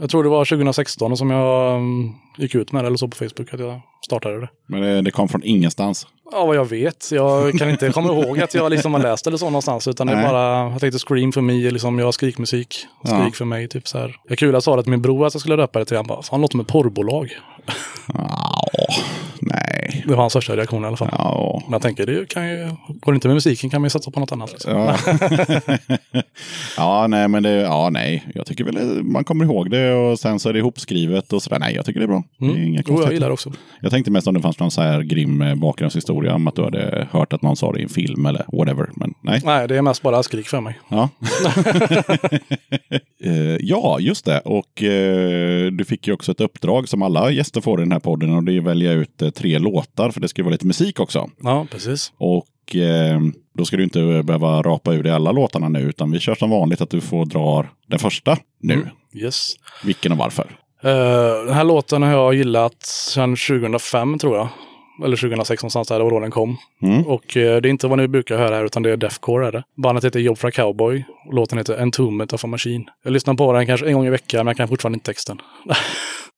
Jag tror det var 2016 som jag mm, gick ut med det eller så på Facebook att jag startade det. Men det, det kom från ingenstans. Ja, vad jag vet. Jag kan inte komma ihåg att jag liksom har läst eller så någonstans. Utan det är Nej. bara, jag tänkte Scream för mig, liksom, jag har skrikmusik. Skrik Ja. för mig, typ så här. Är kul, jag sa det till min bror att jag skulle döpa det till. Han bara, fan låter som ett porrbolag. Nej. Det var hans första reaktion i alla fall. Ja. Men jag tänker, det kan ju, går det inte med musiken kan man ju satsa på något annat. Liksom. Ja. *laughs* ja, nej, men det, ja, nej. Jag tycker väl man kommer ihåg det och sen så är det ihopskrivet och sådär. Nej, jag tycker det är bra. Det är inga Jo, jag gillar det också. Jag tänkte mest om det fanns någon så här grym eh, bakgrundshistoria om att du hade hört att någon sa det i en film eller whatever. Men nej. Nej, det är mest bara skrik för mig. Ja, *laughs* Eh, ja just det. Och eh, du fick ju också ett uppdrag som alla gäster får i den här podden och det är att välja ut tre låtar för det ska ju vara lite musik också. Ja, precis. Och eh, då ska du inte behöva rapa ur dig alla låtarna nu utan vi kör som vanligt att du får dra den första nu. Mm. Yes. Vilken och varför? Eh, den här låten har jag gillat sedan 2005 tror jag. Eller 2006 någonstans där, det var då den kom. Mm. Och eh, det är inte vad ni brukar höra här, utan det är Deathcore. Är det. Bandet heter Job for a Cowboy. Och låten heter Entombment of a Machine. Jag lyssnar på den kanske en gång i veckan, men jag kan fortfarande inte texten. *laughs*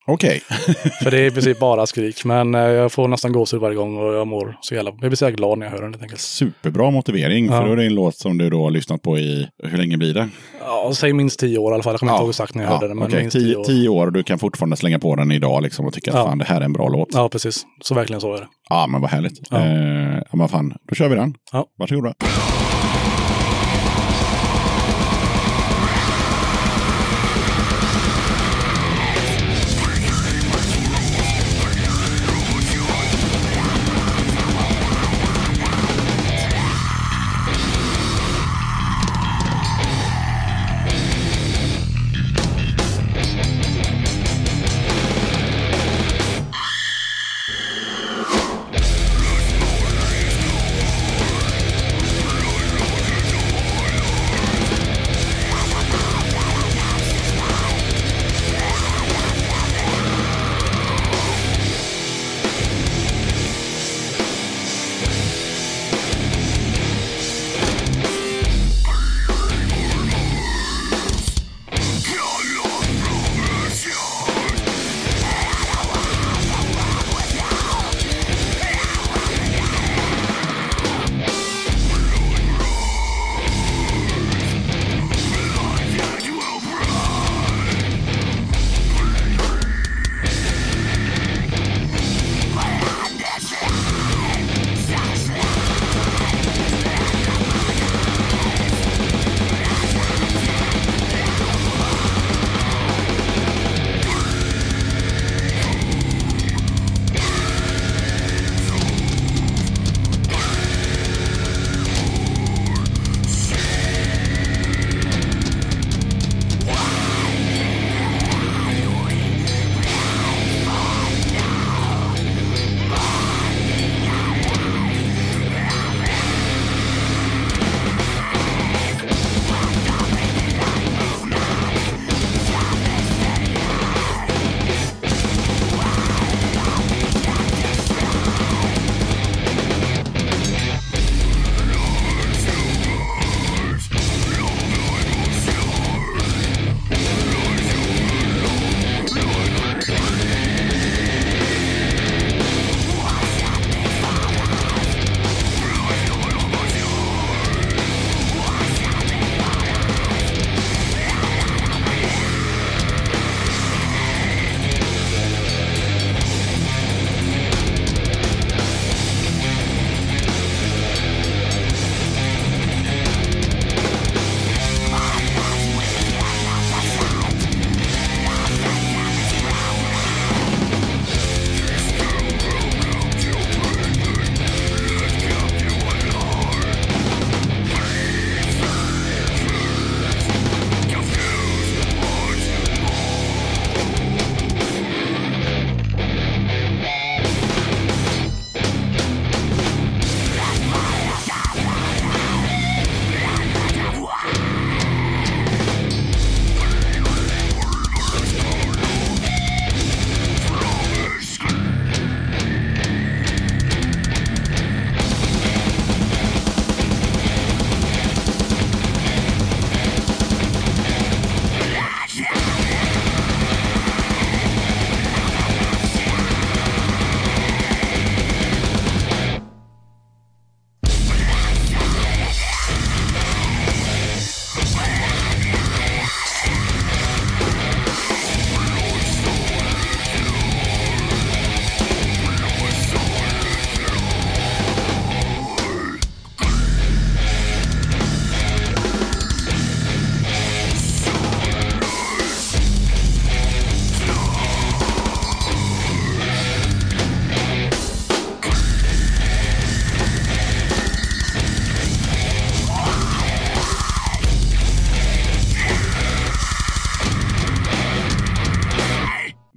Okej. *laughs* För det är i princip bara skrik. Men eh, jag får nästan gåshud varje gång och jag mår så jävla... Jag blir så jävla glad när jag hör den helt enkelt. Superbra motivering. Ja. För då är det en låt som du då har lyssnat på i, hur länge blir det? Ja, säg minst tio år i alla fall. Jag kommer inte ihåg exakt när jag hörde den. Men okej. minst tio år. tio år och du kan fortfarande slänga på den idag liksom och tycka att Ja. fan det här är en bra låt. Ja, Ja, precis. Så verkligen så är det. men vad härligt. Ja. Eh, ja, men fan, då kör vi den. Ja. Varsågoda.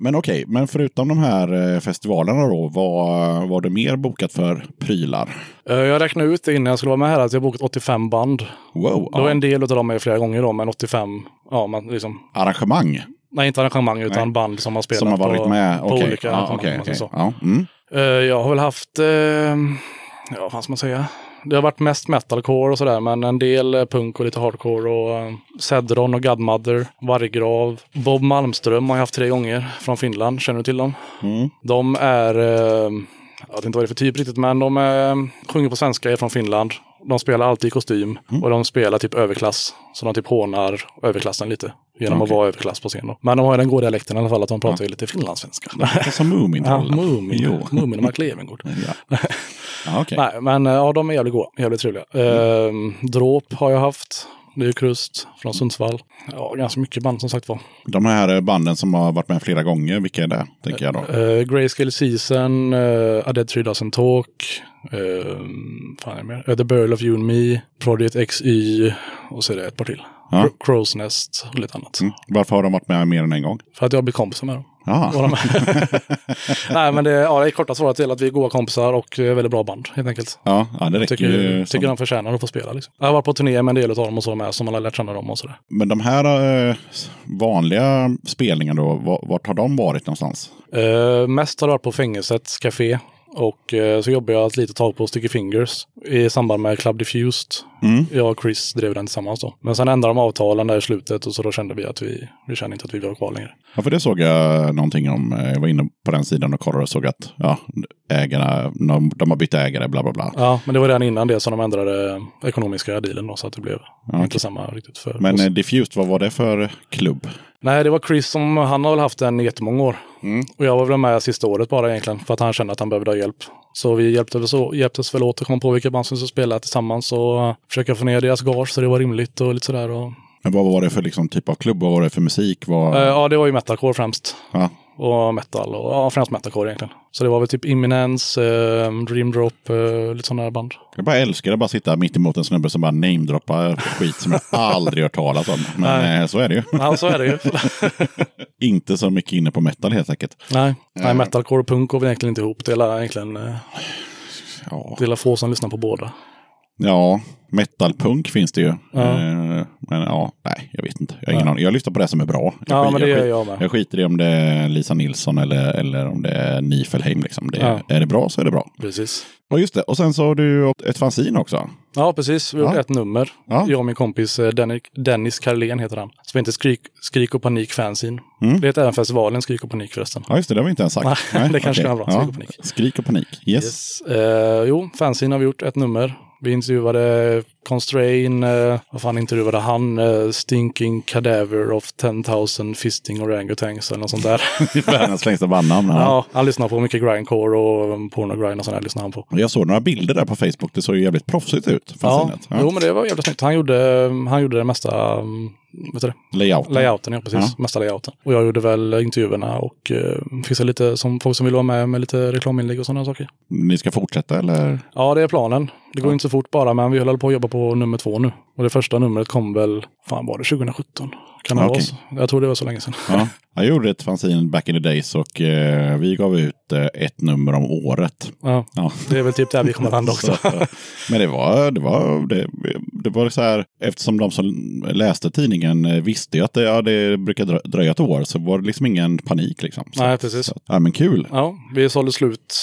Men okej, men förutom de här eh, festivalerna då, vad var det mer bokat för prylar? Eh, Jag räknade ut det innan jag skulle vara med här att jag bokat 85 band. Wow, var ja. en del av dem är flera gånger då, men 85, ja man liksom, arrangemang nej inte arrangemang utan Nej. band som har spelat som har varit på, med. på olika ja, arrangemang. och okej. så. Ja, mm. Eh, Jag har väl haft, ja vad ska man säga, Det har varit mest metalcore och sådär, men en del eh, punk och lite hardcore och uh, Cedron och Godmother, Varggrav. Bob Malmström har jag haft tre gånger från Finland. Känner du till dem? Mm. De är, uh, jag vet inte vad det är för typ riktigt, men de uh, sjunger på svenska, är från Finland. De spelar alltid i kostym och de spelar typ överklass. Så de typ hånar överklassen lite. Genom Okej. att vara överklass på scen. Då. Men de har ju den goda dialekten i alla fall, att de pratar ju lite finlandssvenska. Det som Ja, Mumintrollen. Mumin. Jo. Mumin och Mark Levengood. Ja, *laughs* ja okej. Nej, men ja, de är jävligt goda. Jävligt trevliga. Ehm, Dråp har jag haft. Det är Krust från Sundsvall. Ja, ganska mycket band som sagt var. De här banden som har varit med flera gånger, vilka är det? Tänker jag då. Uh, Grayscale Season, uh, A Dead Tree Doesn't Talk, uh, fan är det mer? Uh, The Burl of You and Me, Project XY och så är det ett par till. Ja. Cro- Crow's Nest och lite annat. Mm. Varför har de varit med mer än en gång? För att jag blivit kompisar med dem. Ja, med. *laughs* Nej, men det, ja, det är korta svaret till att vi är goda kompisar och eh, väldigt bra band helt enkelt. ja, ja det räcker Tycker, ju. tycker som- de förtjänar att få spela. Liksom. Jag har varit på turné med en del av dem och så med som man har lärt känna dem och sådär. Men de här eh, vanliga spelningarna då, va- vart har de varit någonstans? Uh, mest har det varit på fängelsets café. Och eh, så jobbar jag ett litet tag på Sticky Fingers i samband med Club Diffused. Mm. Jag och Chris drev den tillsammans då. Men sen ändrade de avtalen där i slutet och så då kände vi att vi, vi kände inte att vi var kvar längre. Ja, för det såg jag någonting om. Jag var inne på den sidan och kollade och såg att ja, ägarna, de, de har bytt ägare, bla bla bla. Ja, men det var redan innan det som de ändrade ekonomiska dealen då så att det blev okej. inte samma riktigt för Men oss. eh, Diffused, vad var det för klubb? Nej, det var Chris som, han har väl haft den i jättemånga år. Mm. Och jag var väl med sista året bara egentligen för att han kände att han behövde ha hjälp. Så vi hjälpte väl så, hjälptes väl åt att komma på vilka band som skulle spela tillsammans och försöka få ner deras gage så det var rimligt och lite sådär. Och, Men vad var det för liksom, typ av klubb? Vad var det för musik? Vad... Eh, ja, det var ju metalcore främst. ja. Och metal och ja, främst metalcore egentligen. Så det var väl typ Imminence, uh, Dream Drop, uh, lite sådana här band. Jag bara älskar att bara sitta mitt emot en snubbe som bara namedroppar skit som jag aldrig hört talas om. Men Nej. eh, så är det ju. Ja, så är det ju. *laughs* Inte så mycket inne på metal helt enkelt. Nej, Nej metalcore och punk går väl egentligen inte ihop. Det är egentligen Ja, det är få som lyssnar på båda. Ja metalpunk finns det ju. Ja. Eh, men ja, nej, jag vet inte. Jag har ingen aning. Jag lyssnar på det som är bra. Jag, Ja, men det jag, gör jag med. jag skiter i om det är Lisa Nilsson eller, eller om det är Nifelheim. Liksom. Det, Ja. Är det bra så är det bra. Precis. Och just det, och sen så har du ett fanzine också. Ja, precis. Vi har gjort Ja. ett nummer. Ja. Jag och min kompis eh, Dennis, Dennis Karlén heter han. Som heter Skrik, Skrik och panik fanzine. Mm. Det heter även festivalen Skrik och panik förresten. Ja, just det, det har vi inte ens sagt. Nej, *laughs* det kanske okej. kan vara bra. Skrik och panik. Skrik och panik. Yes. Yes. Eh, jo, fanzine har vi gjort ett nummer. Vi intervjuade Constrain, eh, vad fan intervjuade han? Eh, Stinking Cadaver of 10,000 Fisting Orangutans eller något sånt där. *laughs* Världens längsta bandnamn. Ja. ja, han lyssnar på mycket grindcore och um, pornogrind och sånt där lyssnar han på. Jag såg några bilder där på Facebook. Det såg ju jävligt proffsigt ut. Ja, fanzinet. jo men det var jävligt snyggt. Han gjorde, han gjorde det mesta, um, vet du det? Layouten. Layouten, ja precis. Ja. Mesta layouten. Och jag gjorde väl intervjuerna och uh, fixade lite som folk som vill vara med med lite reklaminlägg och sådana saker. Ni ska fortsätta eller? Ja, det är planen. Det går Ja. inte så fort bara, men vi håller på att jobba på nummer två nu. Och det första numret kom väl, fan var det 2017? Kan det Ja, vara okej. så? Jag tror det var så länge sedan. Ja. *laughs* Jag gjorde ett fanzine back in the days och eh, vi gav ut eh, ett nummer om året. Ja, Ja. det är väl typ där vi kommer *laughs* landa också. Så, eh, men det var, det var, det, det var så här, eftersom de som läste tidningen eh, visste ju att det, ja, det brukar drö- dröja ett år så var det liksom ingen panik liksom. Så, Nej, precis. Så, ja men kul. Ja, vi sålde slut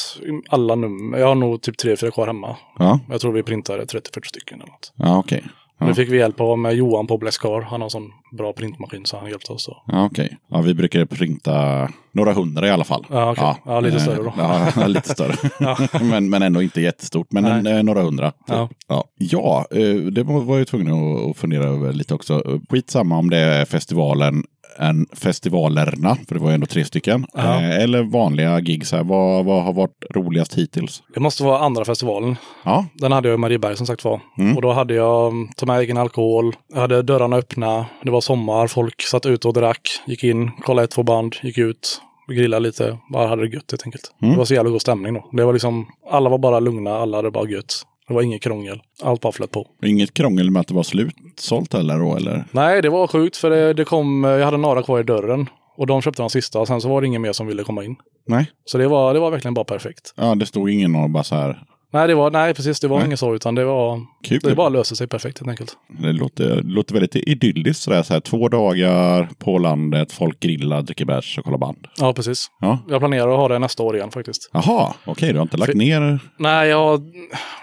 alla nummer. Jag har nog typ tre, fyra kvar hemma. Ja, Jag tror vi printade 30-40 stycken eller något. ja okej. Ja. Nu fick vi hjälp av med Johan på Blaskar. Han har en sån bra printmaskin så han hjälpte oss. Så. Ja, okej. Ja, vi brukar printa några hundra i alla fall. Ja, okej. Ja, lite eh, större då. Ja, *laughs* lite större. *laughs* Ja. *laughs* men, men ändå inte jättestort. Men en, eh, några hundra. Ja. Ja, ja eh, det var jag tvungen att- att fundera över lite också. Skitsamma om det är festivalen än festivalerna, för det var ju ändå tre stycken. Ja. Eh, eller vanliga gigs här. Vad, vad har varit roligast hittills? Det måste vara andra festivalen. Ja, Den hade jag i Marieberg som sagt var. Mm. Och då hade jag mm, tog med egen alkohol. Jag hade dörrarna öppna. Det var sommar. Folk satt ute och drack. Gick in, kollade ett, två band, gick ut. Grillade lite. Bara hade det gött helt enkelt. Mm. Det var så jävla god stämning då. Det var liksom, alla var bara lugna. Alla hade bara gött. Det var inget krångel. Allt bara flöt på. inget krångel med att det var slutsålt eller då? Eller? Nej, det var sjukt för det, det kom, jag hade några kvar i dörren. Och de köpte de sista och sen så var det ingen mer som ville komma in. Nej. Så det var, det var verkligen bara perfekt. Ja, det stod ingen och bara så här Nej, det var, nej precis. Det var Nej. inget så, utan det var... Kul. Det bara löste sig perfekt helt enkelt. Det låter, låter väldigt idylliskt sådär. Så här, två dagar på landet, folk grillar, dricker bärs och kollar band. Ja, precis. Ja. Jag planerar att ha det nästa år igen faktiskt. Jaha, okej, du har inte lagt För- ner? Nej, jag,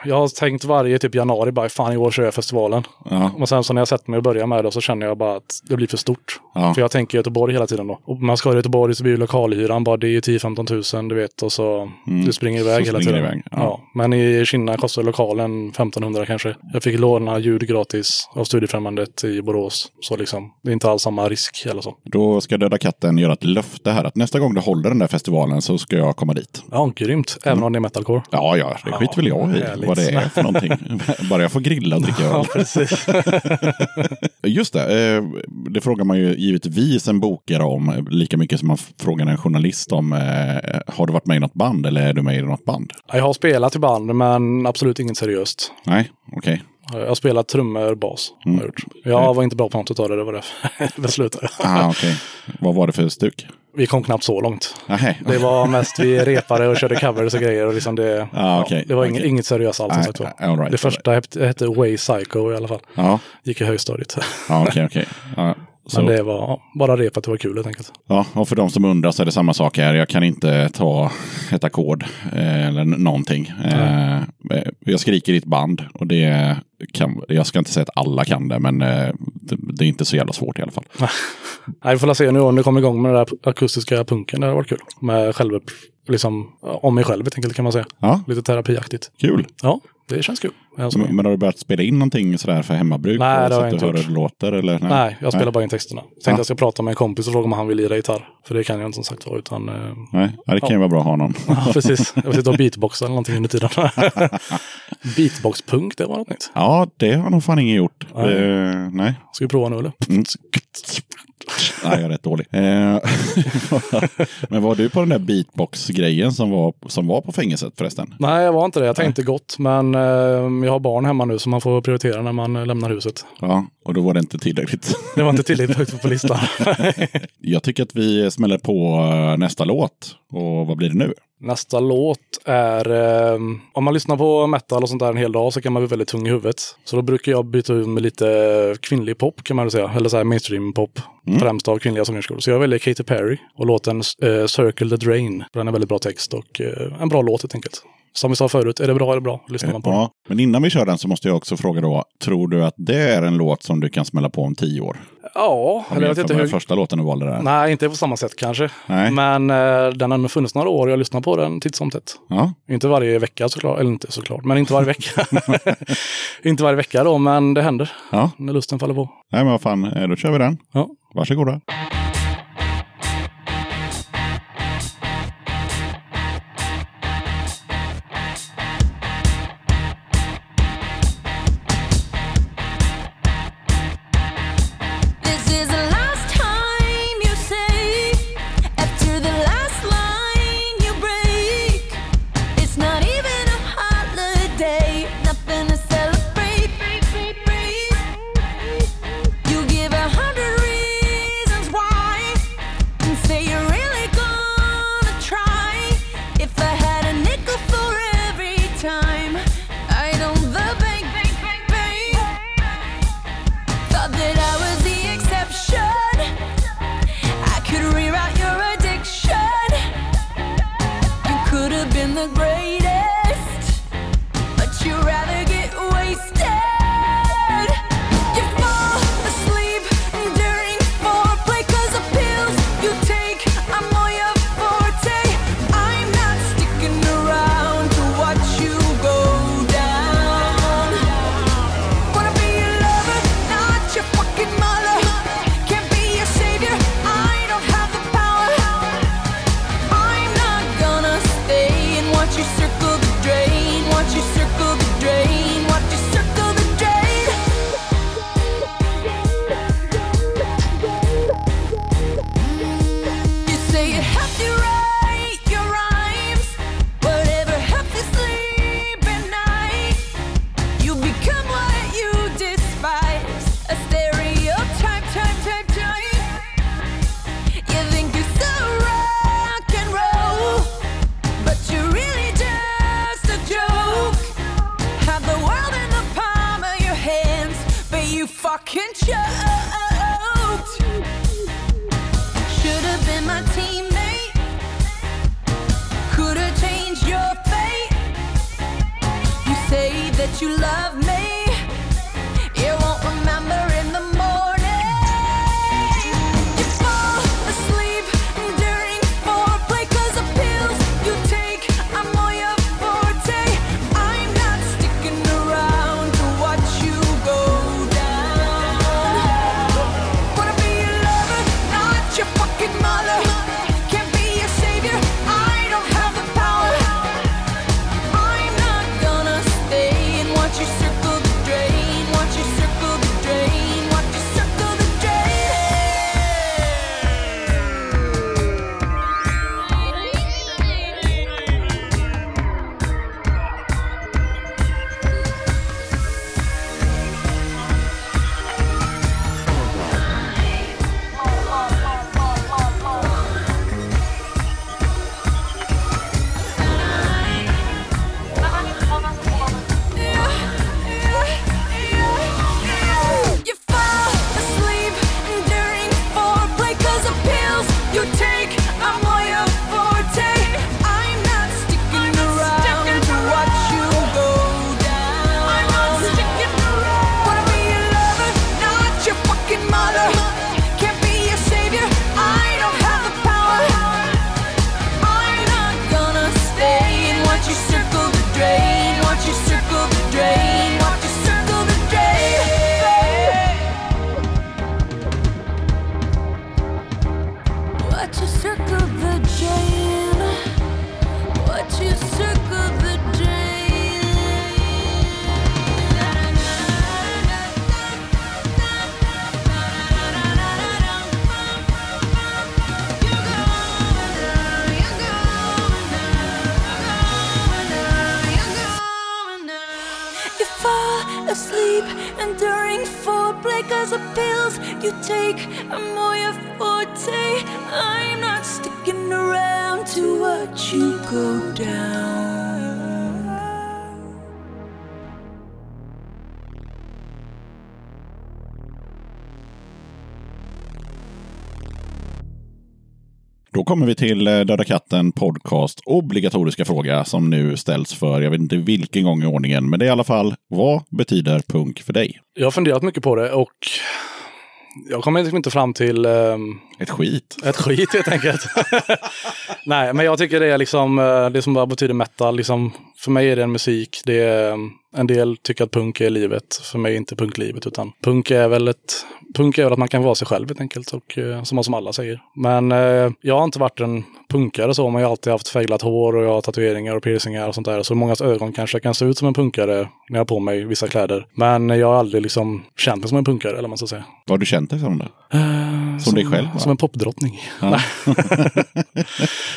jag har tänkt varje typ januari bara, fan i år kör jag festivalen. Ja, Och sen så när jag sätter mig och börjar med det så känner jag bara att det blir för stort. Ja. För jag tänker Göteborg hela tiden då. Och man ska i Göteborg så blir ju lokalhyran bara det är ju 10-15 tusen du vet och så det springer iväg Mm. Så hela springer tiden. iväg, ja. ja. Men i Kina kostar lokalen 1500 kanske. Jag fick låna ljud gratis av Studiefrämjandet i Borås. Så liksom, det är inte alls samma risk eller så. då ska Döda katten göra ett löfte här. Att nästa gång du håller den där festivalen så ska jag komma dit. Ja, grymt. Även om det är metalcore. Ja, ja, det skiter väl jag i härligt. vad det är för någonting. *laughs* Bara jag får grilla och dricka öl. *laughs* Just det, eh, det frågar man ju givetvis en bokare om. Lika mycket som man frågar en journalist om. eh, Har du varit med i något band eller är du med i något band? jag har spelat i band, men absolut inget seriöst. Nej, okej. Jag har spelat trummor, bas. Har jag, jag var inte bra på något av det, det var det *laughs* jag beslutade. Ah, okej. Vad var det för stuk? Vi kom knappt så långt. Nej. Det var mest vi repade och körde covers och grejer. Och liksom det, Ah, okej. det var inget, Okej. inget seriöst alls. som Nej, sagt var. all right, det första hette, Way Psycho i alla fall. Ja, Gick i högstadiet. ja okej, okej. Ja, så- Men det var bara rep att det var kul helt enkelt. Ja, och för de som undrar så är det samma sak här. Jag kan inte ta ett ackord eh, eller någonting. Eh, jag skriker i ett band och det kan, jag ska inte säga att alla kan det, men eh, det, det är inte så jävla svårt i alla fall. *laughs* Nej, vi får se nu om det kommer igång med den där akustiska punken. Det har varit kul. Med själv, liksom, om mig själv helt enkelt kan man säga. Ja, Lite terapiaktigt. kul. Ja, det känns kul. Men, men har du börjat spela in någonting sådär för hemmabruk? Nej, det så har att jag du inte hör hur det låter? Eller? Nej, jag spelar bara in texterna. Tänkte Ja. jag ska prata med en kompis och fråga om han vill lira gitarr. För det kan jag inte som sagt var. Utan, eh, Nej, ja, det kan ju vara bra att ha någon. *laughs* ja, precis. *laughs* Jag vill sitta och beatboxa eller någonting under tiden. *laughs* Beatbox-punk, det var något nytt. Ja, det har nog fan ingen gjort. Nej. Eh, nej. Ska vi prova nu eller? Mm. Nej, jag är rätt dålig. Eh, *laughs* men var du på den där beatbox-grejen som var, som var på fängelset förresten? Nej, jag var inte det. Jag tänkte gott. Men eh, jag har barn hemma nu så man får prioritera när man eh, lämnar huset. Ja, och då var det inte tillräckligt. Det var inte tillräckligt högt på listan. *laughs* Jag tycker att vi smäller på eh, nästa låt. Och vad blir det nu? Nästa låt är, eh, om man lyssnar på metal och sånt där en hel dag så kan man bli väldigt tung i huvudet. Så då brukar jag byta ut med lite kvinnlig pop kan man väl säga, eller så här mainstream pop. Främst av kvinnliga sångerskor. Så jag väljer Katy Perry och låten eh, Circle the Drain. Den är väldigt bra text och eh, en bra låt helt enkelt. Som vi sa förut, är det bra det bra. Lyssnar man på den. Ja, men innan vi kör den så måste jag också fråga då. Tror du att det är en låt som du kan smälla på om tio år? Ja, jag vet inte hur... första låten du valde där. Nej, inte på samma sätt kanske. Nej. Men eh, den har funnits några år och jag lyssnar på den titt som tätt. Ja, Inte varje vecka såklart, eller inte såklart, men inte varje vecka. *laughs* *laughs* inte varje vecka då, men det händer ja. när lusten faller på. Nej, men vad fan, eh, då kör vi den. Ja. Varsågoda. This kommer vi till eh, Döda katten podcast obligatoriska fråga som nu ställs för, jag vet inte vilken gång i ordningen, men det är i alla fall, vad betyder punk för dig? Jag har funderat mycket på det och jag kommer liksom inte fram till ehm, ett skit. ett skit helt enkelt. *laughs* Nej, men jag tycker det är liksom eh, det som bara betyder metal. Liksom, för mig är det en musik. Det är, ehm, en del tycker att punk är livet. För mig är inte punk livet. Utan punk är väl ett Punk är väl att man kan vara sig själv helt enkelt. Och, eh, som, som alla säger. Men eh, jag har inte varit en punkare så. Men jag har alltid haft färgglatt hår och jag har tatueringar och piercingar och sånt där. Så mångas ögon kanske kan se ut som en punkare när jag har på mig vissa kläder. Men jag har aldrig liksom känt mig som en punkare eller vad man ska säga. Vad har du känt dig som då? Eh, Som dig själv, va? Som en popdrottning. Ja. *laughs*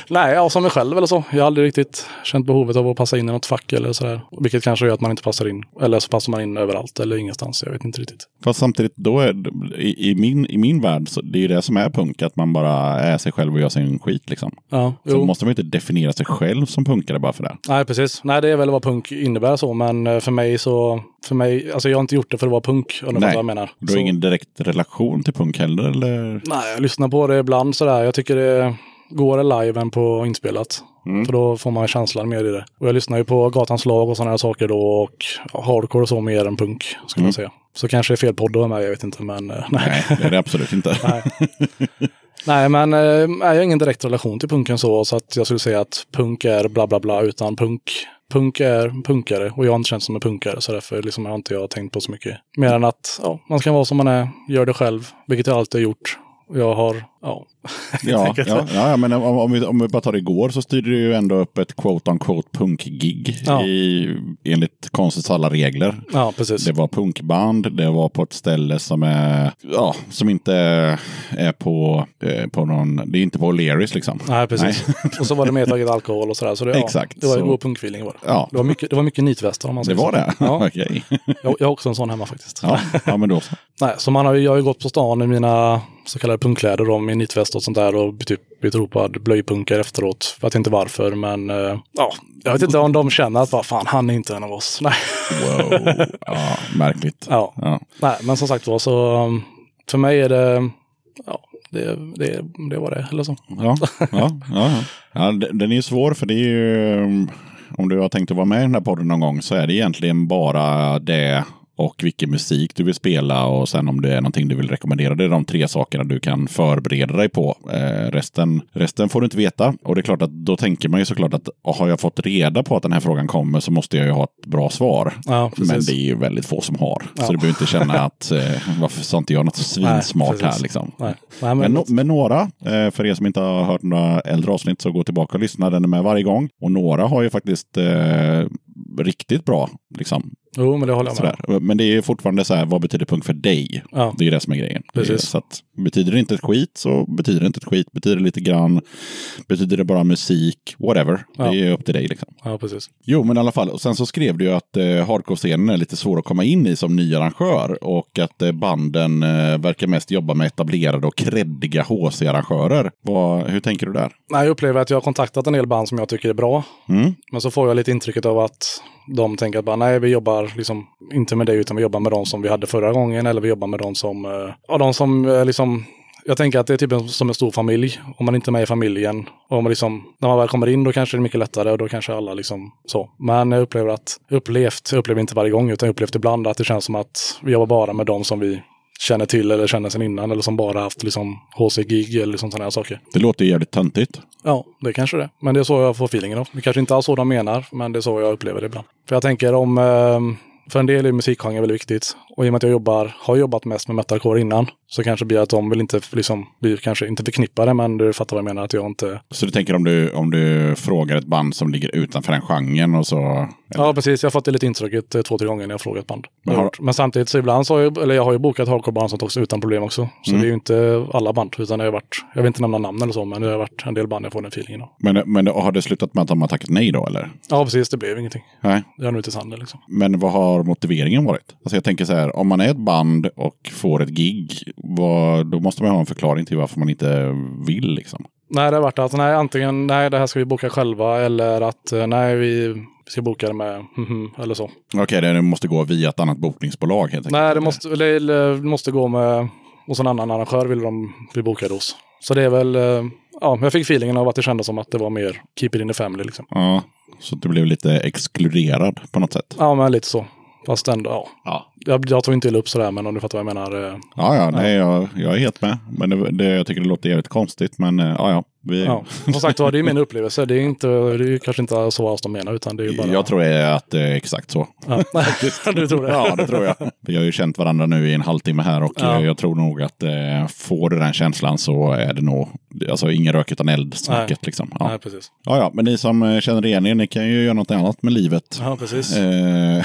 Nej, ja, som mig själv eller så. Jag har aldrig riktigt känt behovet av att passa in i något fack eller sådär. Vilket kanske gör att man inte passar in. Eller så passar man in överallt eller ingenstans. Jag vet inte riktigt. Fast samtidigt, då är, i, i, min, i min värld, så det är ju det som är punk, att man bara är sig själv och gör sin skit liksom. Ja, Så jo. måste man ju inte definiera sig själv som punkare bara för det. Nej, precis. Nej, det är väl vad punk innebär så. Men eh, för mig så... För mig, alltså jag har inte gjort det för att vara punk. Du fattar vad jag menar. Du har Så- ingen direkt relation till punk heller, eller? Nej, jag lyssnar på det ibland sådär. Jag tycker det går det live än på inspelat. Mm. För då får man känslan mer i det. Och jag lyssnar ju på Gatans lag och sådana här saker då. Och hardcore och så mer än punk, skulle jag säga. Så kanske det är fel podd ha med, jag vet inte. Men eh, nej. Mm. Nej, det är det absolut inte. *laughs* Nej. Nej, men eh, jag har ingen direkt relation till punken så, så att jag skulle säga att punk är bla bla bla, utan punk, punk är punkare och jag har inte känt som en punkare så därför liksom har inte jag tänkt på så mycket. Mer än att ja, man ska vara som man är, gör det själv, vilket jag alltid har gjort. Jag har, ja, *laughs* Ja, *laughs* ja, ja, men om, om, vi, om vi bara tar det igår så styrde du ju ändå upp ett quote on quote punk-gig Ja. i, enligt konstens alla regler. ja precis. Det var punkband, det var på ett ställe som är, ja, som inte är på, eh, på någon, det är inte på O'Learys liksom. Nej, precis. *laughs* och så var det medtaget alkohol och sådär. Så det, ja, Exakt, det var så- god punkfeeling var det. Ja. Det var mycket, det var mycket nitvästar om man Det säger var så. det? Ja, Okej. jag, jag har också en sån hemma faktiskt. Ja, ja, men då så. Nej, så man har ju, jag har ju gått på stan i mina så kallade punkkläder då, med nitväst och sånt där och typ blivit ropad blöjpunkare efteråt. Jag vet inte varför, men eh, ja, jag vet inte om de känner att vad fan, han är inte en av oss. *laughs* Nej, Wow. Ja, märkligt. ja. Ja. Nej men som sagt var så um, för mig är det, ja, det, det, det var det eller så. Ja, ja, ja, ja. den- är ju svår för det är ju, om du har tänkt att vara med i den här podden någon gång så är det egentligen bara det och vilken musik du vill spela och sen om det är någonting du vill rekommendera. Det är de tre sakerna du kan förbereda dig på. Eh, resten, resten får du inte veta. Och det är klart att då tänker man ju såklart att har jag fått reda på att den här frågan kommer så måste jag ju ha ett bra svar. Ja. Men det är ju väldigt få som har. Ja. Så du behöver inte känna att eh, varför sa inte jag något *laughs* svinsmart precis. här liksom. Nej. Nej, men, Men, no- men några, eh, för er som inte har hört några äldre avsnitt, så gå tillbaka och lyssna. Den är med varje gång. Och några har ju faktiskt eh, riktigt bra. Liksom, jo, men det håller jag med sådär. Men det är fortfarande så här, vad betyder punk för dig? Ja. Det är det som är grejen. Precis. Är- Så att, betyder det inte ett skit så betyder det inte ett skit. Betyder det lite grann, betyder det bara musik, whatever. Ja. Det är upp till dig liksom. Ja, precis. Jo, men i alla fall. Och sen så skrev du ju att eh, hardcore-scenen är lite svår att komma in i som ny arrangör och att eh, banden eh, verkar mest jobba med etablerade och kreddiga HC-arrangörer. Hur tänker du där? Nej, jag upplever att jag har kontaktat en del band som jag tycker är bra. Mm. Men så får jag lite intrycket av att de tänker att bara, nej, vi jobbar liksom inte med det utan vi jobbar med de som vi hade förra gången eller vi jobbar med de som, eh, ja, de som eh, liksom jag tänker att det är typ som en stor familj. Om man inte är med i familjen. Och om man liksom, när man väl kommer in då kanske det är mycket lättare och då kanske alla liksom så. Men jag upplever att, upplevt, jag upplever inte varje gång utan upplevt ibland att det känns som att vi jobbar bara med de som vi känner till eller känner sedan innan eller som bara haft liksom HC-gig eller sånt här saker. Det låter ju jävligt töntigt. Ja, det kanske det. Men det är så jag får feelingen av. Det kanske inte alls så de menar, men det är så jag upplever det ibland. För jag tänker om, eh, för en del är musikgenre väldigt viktigt. Och i och med att jag jobbar, har jobbat mest med metalcore innan, så kanske blir att de vill inte, liksom, blir kanske inte förknippade, men du fattar vad jag menar, att jag inte... Så du tänker om du, om du frågar ett band som ligger utanför den genren och så... Ja, precis. Jag har fått det lite intrycket eh, två, tre gånger när jag frågat band. Men Men, samtidigt så ibland så har jag, eller jag har ju bokat hardcore-band sånt också utan problem också. Så Mm. det är ju inte alla band, utan det har varit, jag vill inte nämna namn eller så, men det har varit en del band jag får den feelingen av. Men, men har det slutat med att de har tackat nej då eller? Ja, precis. Det blev ingenting. Nej. Det har nog inte sanden liksom. Men vad har motiveringen varit? Alltså jag tänker så här, om man är ett band och får ett gig, vad, då måste man ha en förklaring till varför man inte vill liksom. Nej, det har varit att nej, antingen nej, det här ska vi boka själva eller att eh, nej, vi ska boka det med *laughs* mhm, eller så. Okej, det måste gå via ett annat bokningsbolag helt enkelt. Nej, det måste, det måste gå med hos en annan arrangör vill de bli bokade hos. Så det är väl, eh, ja, jag fick feelingen av att det kändes som att det var mer keep it in the family liksom. Ja, så du blev lite exkluderad på något sätt. Ja, men lite så. Fast ändå, ja. Ja. Jag, jag tog inte illa upp sådär, men om du fattar vad jag menar. eh, Ja, ja, nej, jag, jag är helt med. Men det, det, jag tycker det låter jävligt konstigt, men eh, ja, ja. Vi, Ja. Som sagt var, det är min upplevelse. Det är, inte, det är kanske inte så alls de menar, utan det är bara... Jag tror att det är exakt så. Ja. *laughs* du tror det? Ja, det tror jag. Vi har ju känt varandra nu i en halvtimme här och Ja. eh, jag tror nog att eh, får du den känslan så är det nog, alltså ingen rök utan eld snacket liksom. Ja. Nej, precis. ja, ja, men ni som eh, känner igen er, ni kan ju göra något annat med livet. Ja, precis. Eh,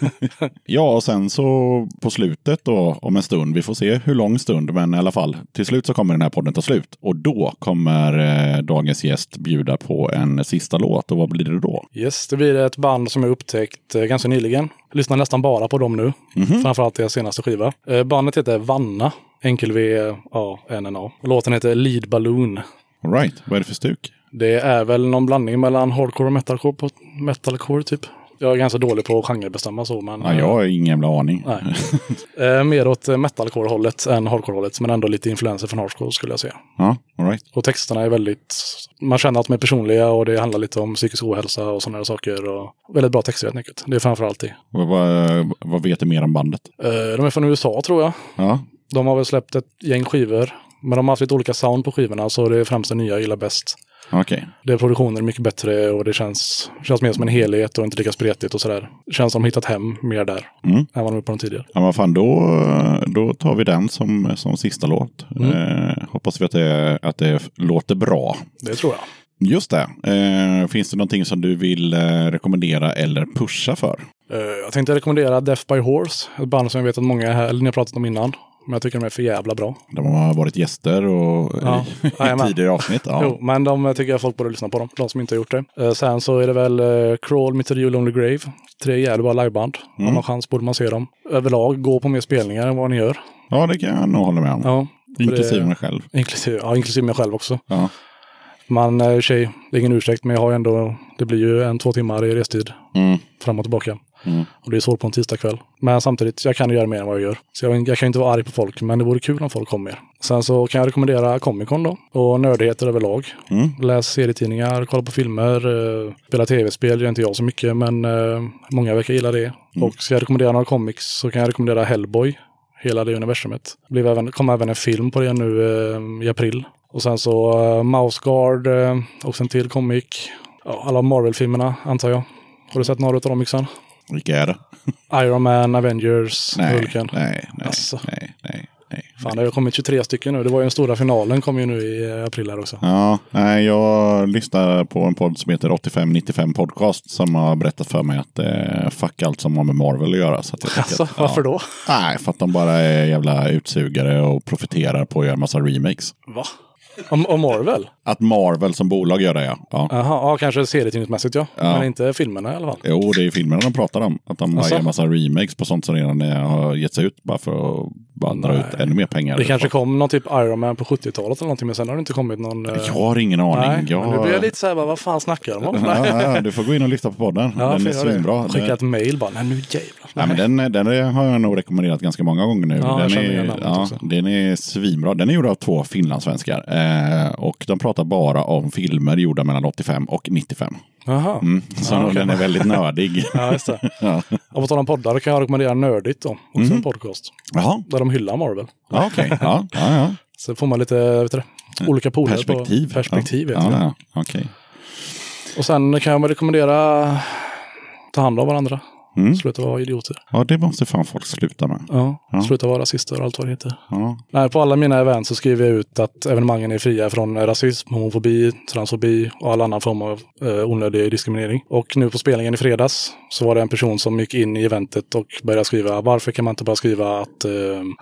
*laughs* ja, och sen så på slutet då, om en stund, vi får se hur lång stund, men i alla fall, till slut så kommer den här podden ta slut. Och då kommer eh, dagens gäst bjuda på en sista låt. Och vad blir det då? Yes, det blir ett band som jag upptäckt eh, ganska nyligen. Jag lyssnar nästan bara på dem nu. Framförallt deras senaste skiva. Eh, bandet heter Vanna. Enkel V, A, N, N, A. Låten heter Lead Balloon. All right, vad är det för stuk? Det är väl någon blandning mellan hardcore och metalcore, på, metalcore typ. Jag är ganska dålig på att genrebestämma så, men... Ja, jag har ingen jävla aning. Nej. *laughs* Eh, mer åt eh, metalcore-hållet än hardcore-hållet, men ändå lite influenser från hardcore skulle jag säga. Ja, all right. Och texterna är väldigt, man känner att de är personliga och det handlar lite om psykisk ohälsa och sådana saker. Och väldigt bra texter helt enkelt. Det är framförallt det. Vad, vad, vad vet du mer om bandet? Eh, De är från USA tror jag. Ja, De har väl släppt ett gäng skivor. Men de har haft lite olika sound på skivorna så det är främst det nya jag gillar bäst. Okej. Det är produktionen är mycket bättre och det känns, känns mer som en helhet och inte lika spretigt och sådär. Känns som de hittat hem mer där Mm. än vad de gjort på de tidigare. Ja, vad fan, då, då tar vi den som, som sista låt. Eh, hoppas vi att det, att det låter bra. Det tror jag. Just det. Eh, finns det någonting som du vill eh, rekommendera eller pusha för? Eh, Jag tänkte rekommendera Death by Horse. Ett band som jag vet att många här, eller ni har pratat om innan. Men jag tycker de är för jävla bra. De har varit gäster och, Ja. *laughs* i, i tidigare avsnitt. Ja. Jo, men de tycker jag folk borde lyssna på dem. De som inte har gjort det. Eh, sen så är det väl eh, Crawl, Meet You Lonely Grave. Tre jävligt bra liveband. Om man chans borde man se dem. Överlag, gå på mer spelningar än vad ni gör. ja, det kan jag nog hålla med om. Ja, Inklusive det- mig själv. Inklusive, ja, inklusive mig själv också. Ja. Man, eh, i och för sig, det är ingen ursäkt, men jag har ändå, det blir ju en, två timmar i restid Mm. fram och tillbaka. Och det är svårt på en tisdagkväll. Men samtidigt, jag kan ju göra mer än vad jag gör. Så jag, jag kan inte vara arg på folk, men det vore kul om folk kom mer. Sen så kan jag rekommendera Comic Con då. Och nördigheter överlag. Läs serietidningar, kolla på filmer, eh, spela tv-spel gör inte jag så mycket, men eh, många verkar gilla det. Och ska jag rekommendera några comics så kan jag rekommendera Hellboy. Hela det universumet. Det blev även, kom även en film på det nu eh, i april. Och sen så uh, Mouse Guard, eh, också en till comic. Ja, alla Marvel-filmerna antar jag. Har du sett några av dem Yxan? Vilka är det? Iron Man, Avengers, Nej, Hulken. nej, nej, Alltså. nej, nej, nej. Fan, det har kommit 23 stycken nu. Det var ju den stora finalen kom ju nu i eh, april här också. Ja, nej, jag lyssnar på en podd som heter 8595 Podcast som har berättat för mig att eh, fuck allt som har med Marvel att göra. Så att jag Alltså, att, varför då? Nej, för att de bara är jävla utsugare och profiterar på att göra massa remakes. Va? Om, om Marvel? Att Marvel som bolag gör det, ja. ja. Ja, kanske serietidningsmässigt ja. Men inte filmerna i alla fall. Jo, det är ju filmerna de pratar om. Att de Asså? gör massa remakes på sånt som redan är- har gett sig ut. Bara för att bara dra ut ännu mer pengar. Det kanske kom någon typ Iron Man på 70-talet eller någonting, men sen har det inte kommit någon... eh, Jag har ingen aning. Nej, jag... nu blir jag lite så här, bara, vad fan snackar de om? *laughs* ja, ja, du får gå in och lyssna på podden. Ja, den är svinbra. Skicka ett mail bara, nej nu jävlar. Nej, men den, den har jag nog rekommenderat ganska många gånger nu. Ja, den, är, ja, den är svinbra. Den är gjord av två finlandssvenskar. Eh, och de pratar bara om filmer gjorda mellan 85 och 95. Jaha. Mm. Så Ja, den är väldigt nördig. *laughs* Ja, just det. *laughs* ja. Och på tal om poddar kan jag rekommendera Nördigt då. Också Mm. en podcast. Jaha, Där de hyllar Marvel. ja, okej. Ja, ja, ja. Så får man lite, vet du det, olika poler Perspektiv. på perspektiv. Ja, ja, ja. okej. Och sen kan jag rekommendera ta hand om varandra. Mm. Sluta vara idioter. Ja, det måste fan folk sluta med. Ja, Ja. sluta vara rasister och allt vad det heter. Ja. Nej, på alla mina event så skriver jag ut att evenemangen är fria från rasism, homofobi, transfobi och all annan form av eh, onödig diskriminering. Och nu på spelningen i fredags så var det en person som gick in i eventet och började skriva varför kan man inte bara skriva att eh,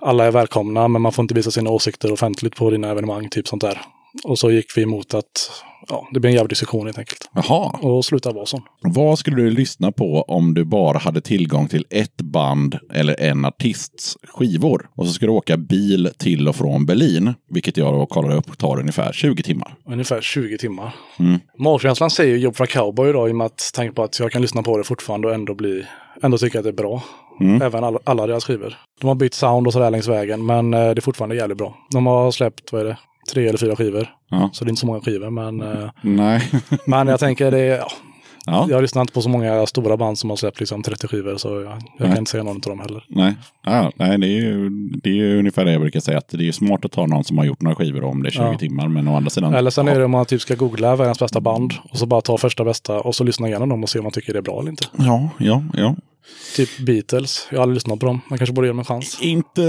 alla är välkomna men man får inte visa sina åsikter offentligt på dina evenemang, typ sånt där. Och så gick vi emot att ja, det blir en jävla diskussion helt enkelt. Jaha. Och sluta vara sån. Vad skulle du lyssna på om du bara hade tillgång till ett band eller en artists skivor? Och så ska du åka bil till och från Berlin, vilket jag då kollar upp tar ungefär 20 timmar. Ungefär 20 timmar. Mm. Magkänslan säger jobb för cowboy idag i och med att tanke på att jag kan lyssna på det fortfarande och ändå bli ändå tycka att det är bra. Mm. Även alla, alla deras skivor. De har bytt sound och sådär längs vägen men eh, det är fortfarande jävligt bra. De har släppt, vad är det, tre eller fyra skivor. Ja. Så det är inte så många skivor men, eh, Nej. *laughs* men jag tänker det är, ja, ja. jag lyssnar inte på så många stora band som har släppt liksom 30 skivor så jag, jag Nej. kan inte säga någon av dem heller. Nej, ja, nej det, är ju, det är ju ungefär det jag brukar säga. Att det är smart att ta någon som har gjort några skivor om det är 20 Ja. timmar. Men å andra sidan. Eller sen ja, är det om man typ ska googla världens bästa band och så bara ta första bästa och så lyssna igenom dem och se om man tycker det är bra eller inte. Ja, ja, ja. Typ Beatles, jag har aldrig lyssnat på dem. Man kanske borde ge dem en chans. Inte,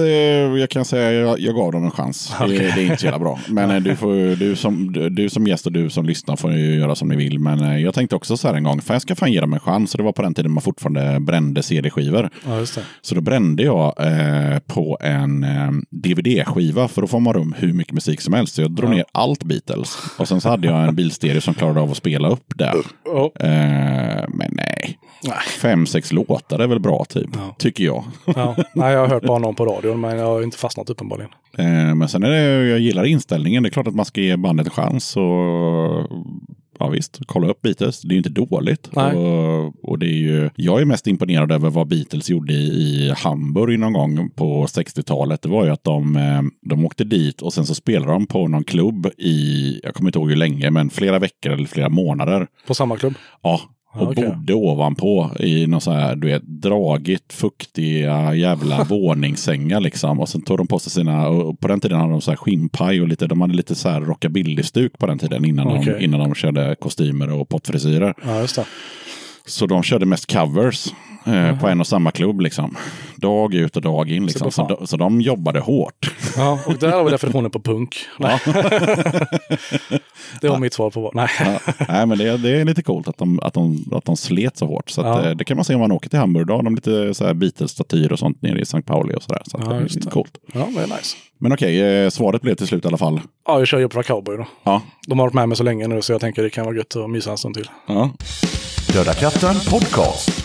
jag kan säga jag, jag gav dem en chans. Det, det är inte så jävla bra. Men eh, du, får, du, som, du som gäst och du som lyssnar får ju göra som ni vill. Men eh, jag tänkte också så här en gång, för jag ska fan ge dem en chans. Och det var på den tiden man fortfarande brände CD-skivor. Ja, det. Så då brände jag eh, på en eh, DVD-skiva för då får man rum hur mycket musik som helst. Så jag drog ner allt Beatles. Och sen så hade jag en bilstereo som klarade av att spela upp där. Ja. Eh, men Nej. Fem, sex låtar är väl bra typ. Ja. Tycker jag. Ja. Nej, jag har hört bara någon på radion, men jag har inte fastnat uppenbarligen. Eh, men sen är det, jag gillar inställningen. Det är klart att man ska ge bandet en chans. Och, ja visst, kolla upp Beatles. Det är ju inte dåligt. Och, och det är ju, jag är mest imponerad över vad Beatles gjorde i, i Hamburg någon gång på 60-talet. Det var ju att de, eh, de åkte dit och sen så spelade de på någon klubb i, jag kommer inte ihåg hur länge, men flera veckor eller flera månader. På samma klubb? Ja, och okej. bodde ovanpå i någon så här, du vet, dragigt, fuktiga jävla *laughs* våningssängar liksom. Och sen tog de på sig sina, och på den tiden hade de så här skinnpaj och lite, de hade lite så här rockabilly-stuk på den tiden innan, de, Okej. innan de körde kostymer och pottfrisyrer. Ja. Så de körde mest covers eh, på en och samma klubb liksom. Dag ut och dag in liksom. Så, de, så de jobbade hårt. Ja, och där har vi definitionen på punk. *laughs* Nej. *laughs* det var mitt svar på vad. Nej. Ja, nej, men det, det är lite coolt att de, att de, att de slet så hårt. Så att, Ja. eh, det kan man se om man åker till Hamburg. Då har de lite så här Beatles-statyer och sånt nere i St. Pauli och sådär. Så att Ja, det är lite det. coolt. Ja, det är nice. Men okej, eh, svaret blev till slut i alla fall. Ja, jag kör ju på cowboy då. Ja. De har varit med mig så länge nu så jag tänker det kan vara gött att mysa en stund till. ja. Döda katten podcast.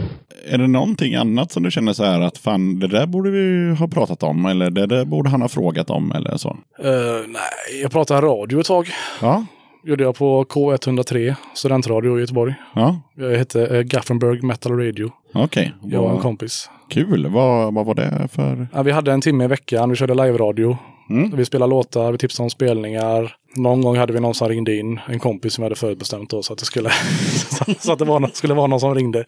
Är det någonting annat som du känner så här att fan, det där borde vi ha pratat om eller det där borde han ha frågat om eller så? Eh, nej, jag pratade radio ett tag. Ja, gjorde jag på K103, studentradio i Göteborg. ja, Jag hette eh, Gaffenberg Metal Radio. okej. Jag och en kompis. Kul. Vad, vad var det för? Ja, vi hade en timme i veckan, vi körde live-radio. Mm. Vi spelade låtar, vi tipsade om spelningar. Någon gång hade vi någon som ringde in, en kompis som hade förutbestämt då, så att det skulle, *laughs* så att det var, nå- skulle vara någon som ringde.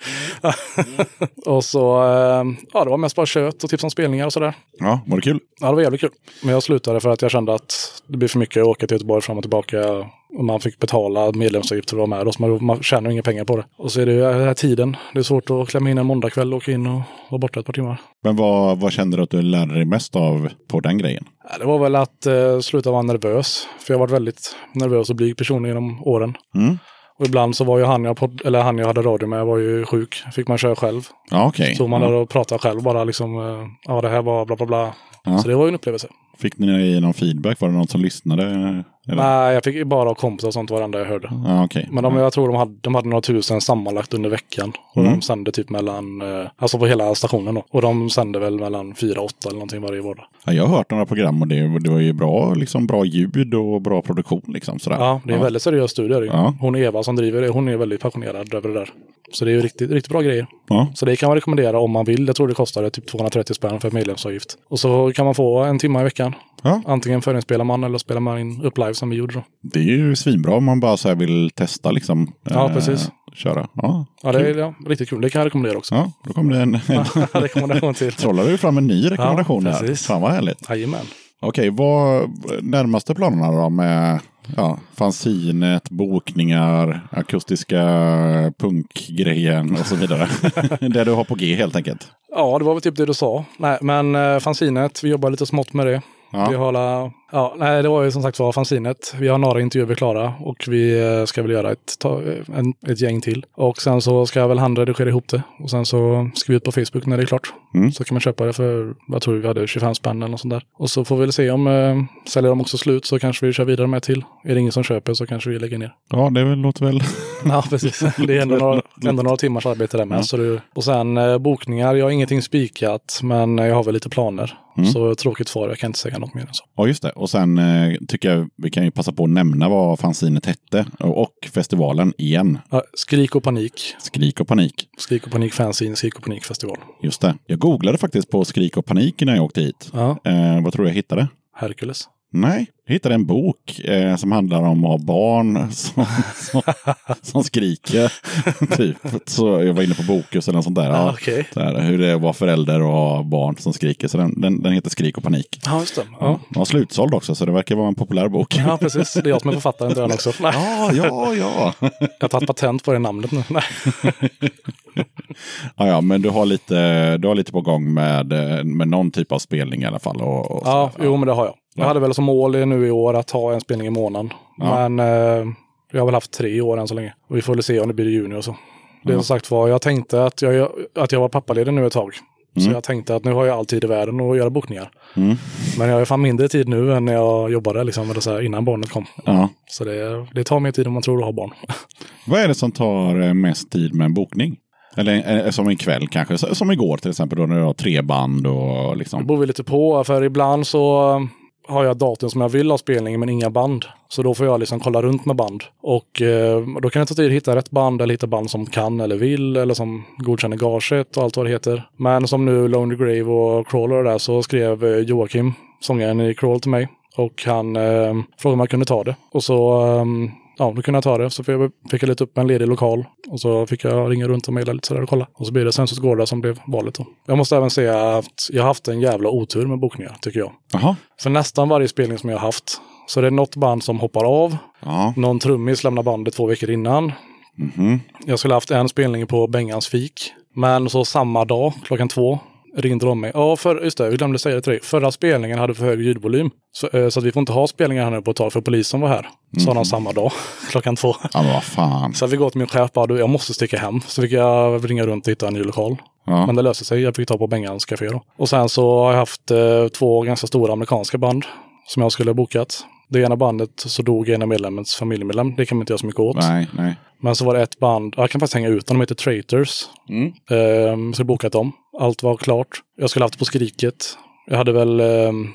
*laughs* och så, eh, ja det var mest bara kött och tips om spelningar och sådär. Ja, var det kul? Ja, det var jävligt kul. Men jag slutade för att jag kände att det blir för mycket att åka till Göteborg fram och tillbaka. Och man fick betala medlemsavgift för att vara med. Så man, man tjänar inga pengar på det. Och så är det ju den här tiden. Det är svårt att klämma in en måndagkväll och åka in och vara borta ett par timmar. Men vad, vad kände du att du lärde dig mest av på den grejen? Det var väl att eh, sluta vara nervös. För jag har varit väldigt nervös och blyg person genom åren. Mm. Och ibland så var ju han jag, podd, eller han jag hade radio med var ju sjuk. Fick man köra själv. Ja, okej. Så man där och pratade själv bara liksom. eh, Ja, det här var bla bla bla. Ja. Så det var ju en upplevelse. Fick ni någon feedback? Var det någon som lyssnade? Eller? Nej, jag fick bara av kompisar och sånt varenda jag hörde. Ja, okej. Men de, jag tror de hade, de hade några tusen sammanlagt under veckan. Och Mm. de sände typ mellan, eh, alltså på hela stationen då. Och de sände väl mellan fyra och åtta eller någonting varje vardag. Ja, jag har hört några program och det, det var ju bra, liksom, bra ljud och bra produktion. Liksom, sådär. Ja, det är en väldigt seriös studie. Ja. Hon Eva som driver det, hon är väldigt passionerad över det där. Så det är ju riktigt, riktigt bra grejer. Ja. Så det kan man rekommendera om man vill. Jag tror det kostar typ 230 spänn för medlemsavgift. Och så kan man få en timme i veckan. Ja. Antingen förinspelar man eller spelar man in upp live som vi gjorde då. Det är ju svinbra om man bara så här vill testa liksom. Ja, precis. Köra. Ja, Ja, det är ja, riktigt kul. Det kan jag rekommendera också. ja då kom det en... *laughs* en Rekommendation till. trollar du fram en ny rekommendation Ja, här. precis. Fan vad härligt. Jajamän. Okej, vad närmaste planerna då med ja, fanzinet, bokningar, akustiska punkgrejen och så vidare? *laughs* det du har på G helt enkelt. Ja, det var väl typ det du sa. Nej, men eh, fanzinet, vi jobbar lite smått med det. Ja. Vi har ja, nej, det var ju som sagt var fanzinet. Vi har några intervjuer klara och vi eh, ska väl göra ett, ta, en, ett gäng till. Och sen så ska jag väl handredigera ihop det. Och sen så skriva ut på Facebook när det är klart. Mm. Så kan man köpa det för, jag tror vi hade 25 spänn eller något sånt där. Och så får vi väl se om, eh, säljer de också slut så kanske vi kör vidare med till. Är det ingen som köper så kanske vi lägger ner. Ja, det väl- låter väl... *laughs* Ja, precis. Det är ändå några, *laughs* ändå några timmars arbete där med. Så det, och sen eh, bokningar, jag har ingenting spikat, men jag har väl lite planer. Så tråkigt svar, jag kan inte säga något mer än så. Ja, just det. Och sen eh, tycker jag vi kan ju passa på att nämna vad fanzinet hette och, och festivalen igen. Ja, skrik och panik. Skrik och panik. Skrik och panik fanzine, skrik och panik festival. Just det. Jag googlade faktiskt på skrik och panik när jag åkte hit. Ja, Eh, vad tror du jag hittade? Hercules. Nej, jag hittade en bok eh, som handlar om att ha barn *laughs* som, som, som skriker. *laughs* typ. Så jag var inne på Bokus eller något sånt där. Ja, Okej. så här, hur det är att vara förälder och ha barn som skriker. Så den, den, den heter Skrik och panik. Ja, just det. Ja. Den var slutsåld också, så det verkar vara en populär bok. ja, precis. Det är jag som är författaren till den också. Nej, *laughs* ja, ja. ja. jag har tagit patent på det namnet nu. Nej. Ja, ja, men du har lite, du har lite på gång med, eh, med någon typ av spelning i alla fall. Och, och Ja, jo, men det har jag. Jag Ja. hade väl som mål nu i år att ha en spelning i månaden. Ja. Men eh, jag har väl haft tre år än så länge. Och vi får väl se om det blir i juni och så. Det är som sagt var, jag tänkte att jag, att jag var pappaledig nu ett tag. Så jag tänkte att nu har jag all tid i världen att göra bokningar. Mm. Men jag har fan mindre tid nu än när jag jobbade liksom, eller så här, innan barnet kom. Ja. Så det, det tar mer tid om man tror att ha barn. *laughs* Vad är det som tar eh, mest tid med en bokning? Eller eh, som en kväll kanske, som igår till exempel då när du har tre band och Det liksom. beror väl lite på, för ibland så har jag datum som jag vill ha spelning men inga band. Så då får jag liksom kolla runt med band. Och eh, då kan det ta tid att hitta rätt band eller hitta band som kan eller vill eller som godkänner gaget och allt vad det heter. Men som nu Lonely Grave och Crawler och där så skrev eh, Joakim, sångaren i Crawl till mig. Och han eh, frågade om jag kunde ta det. Och så eh, ja, då kunde jag ta det. Så fick jag, leta upp en ledig lokal. Och så fick jag ringa runt och mejla lite sådär och kolla. Och så blev det Sensus Gårda som blev valet då. Jag måste även säga att jag har haft en jävla otur med bokningar, tycker jag. Jaha. För nästan varje spelning som jag har haft så det är något band som hoppar av. Ja. Någon trummis lämnar bandet två veckor innan. Mhm. Jag skulle haft en spelning på Bengans fik. Men så samma dag, klockan två, ringde de mig. Ja, för, just det, vi glömde säga det till dig. Förra spelningen hade för hög ljudvolym. Så, eh, så att vi får inte ha spelningar här nu på ett tag för polisen var här. Sa de samma dag, *laughs* klockan två. Ja, vad fan. Så vi går till min chef och bara, "Du, jag måste sticka hem. Så fick jag ringa runt och hitta en ny lokal. Ja. Men det löste sig. Jag fick ta på Bengans café då. Och sen så har jag haft eh, två ganska stora amerikanska band som jag skulle ha bokat. Det ena bandet så dog en av medlemmens familjemedlem. Det kan man inte göra så mycket åt. Nej, nej. Men så var det ett band, jag kan faktiskt hänga ut dem, de heter Traitors. Mm. Ehm, så jag bokat dem. Allt var klart. Jag skulle haft det på Skriket. Jag hade väl ehm,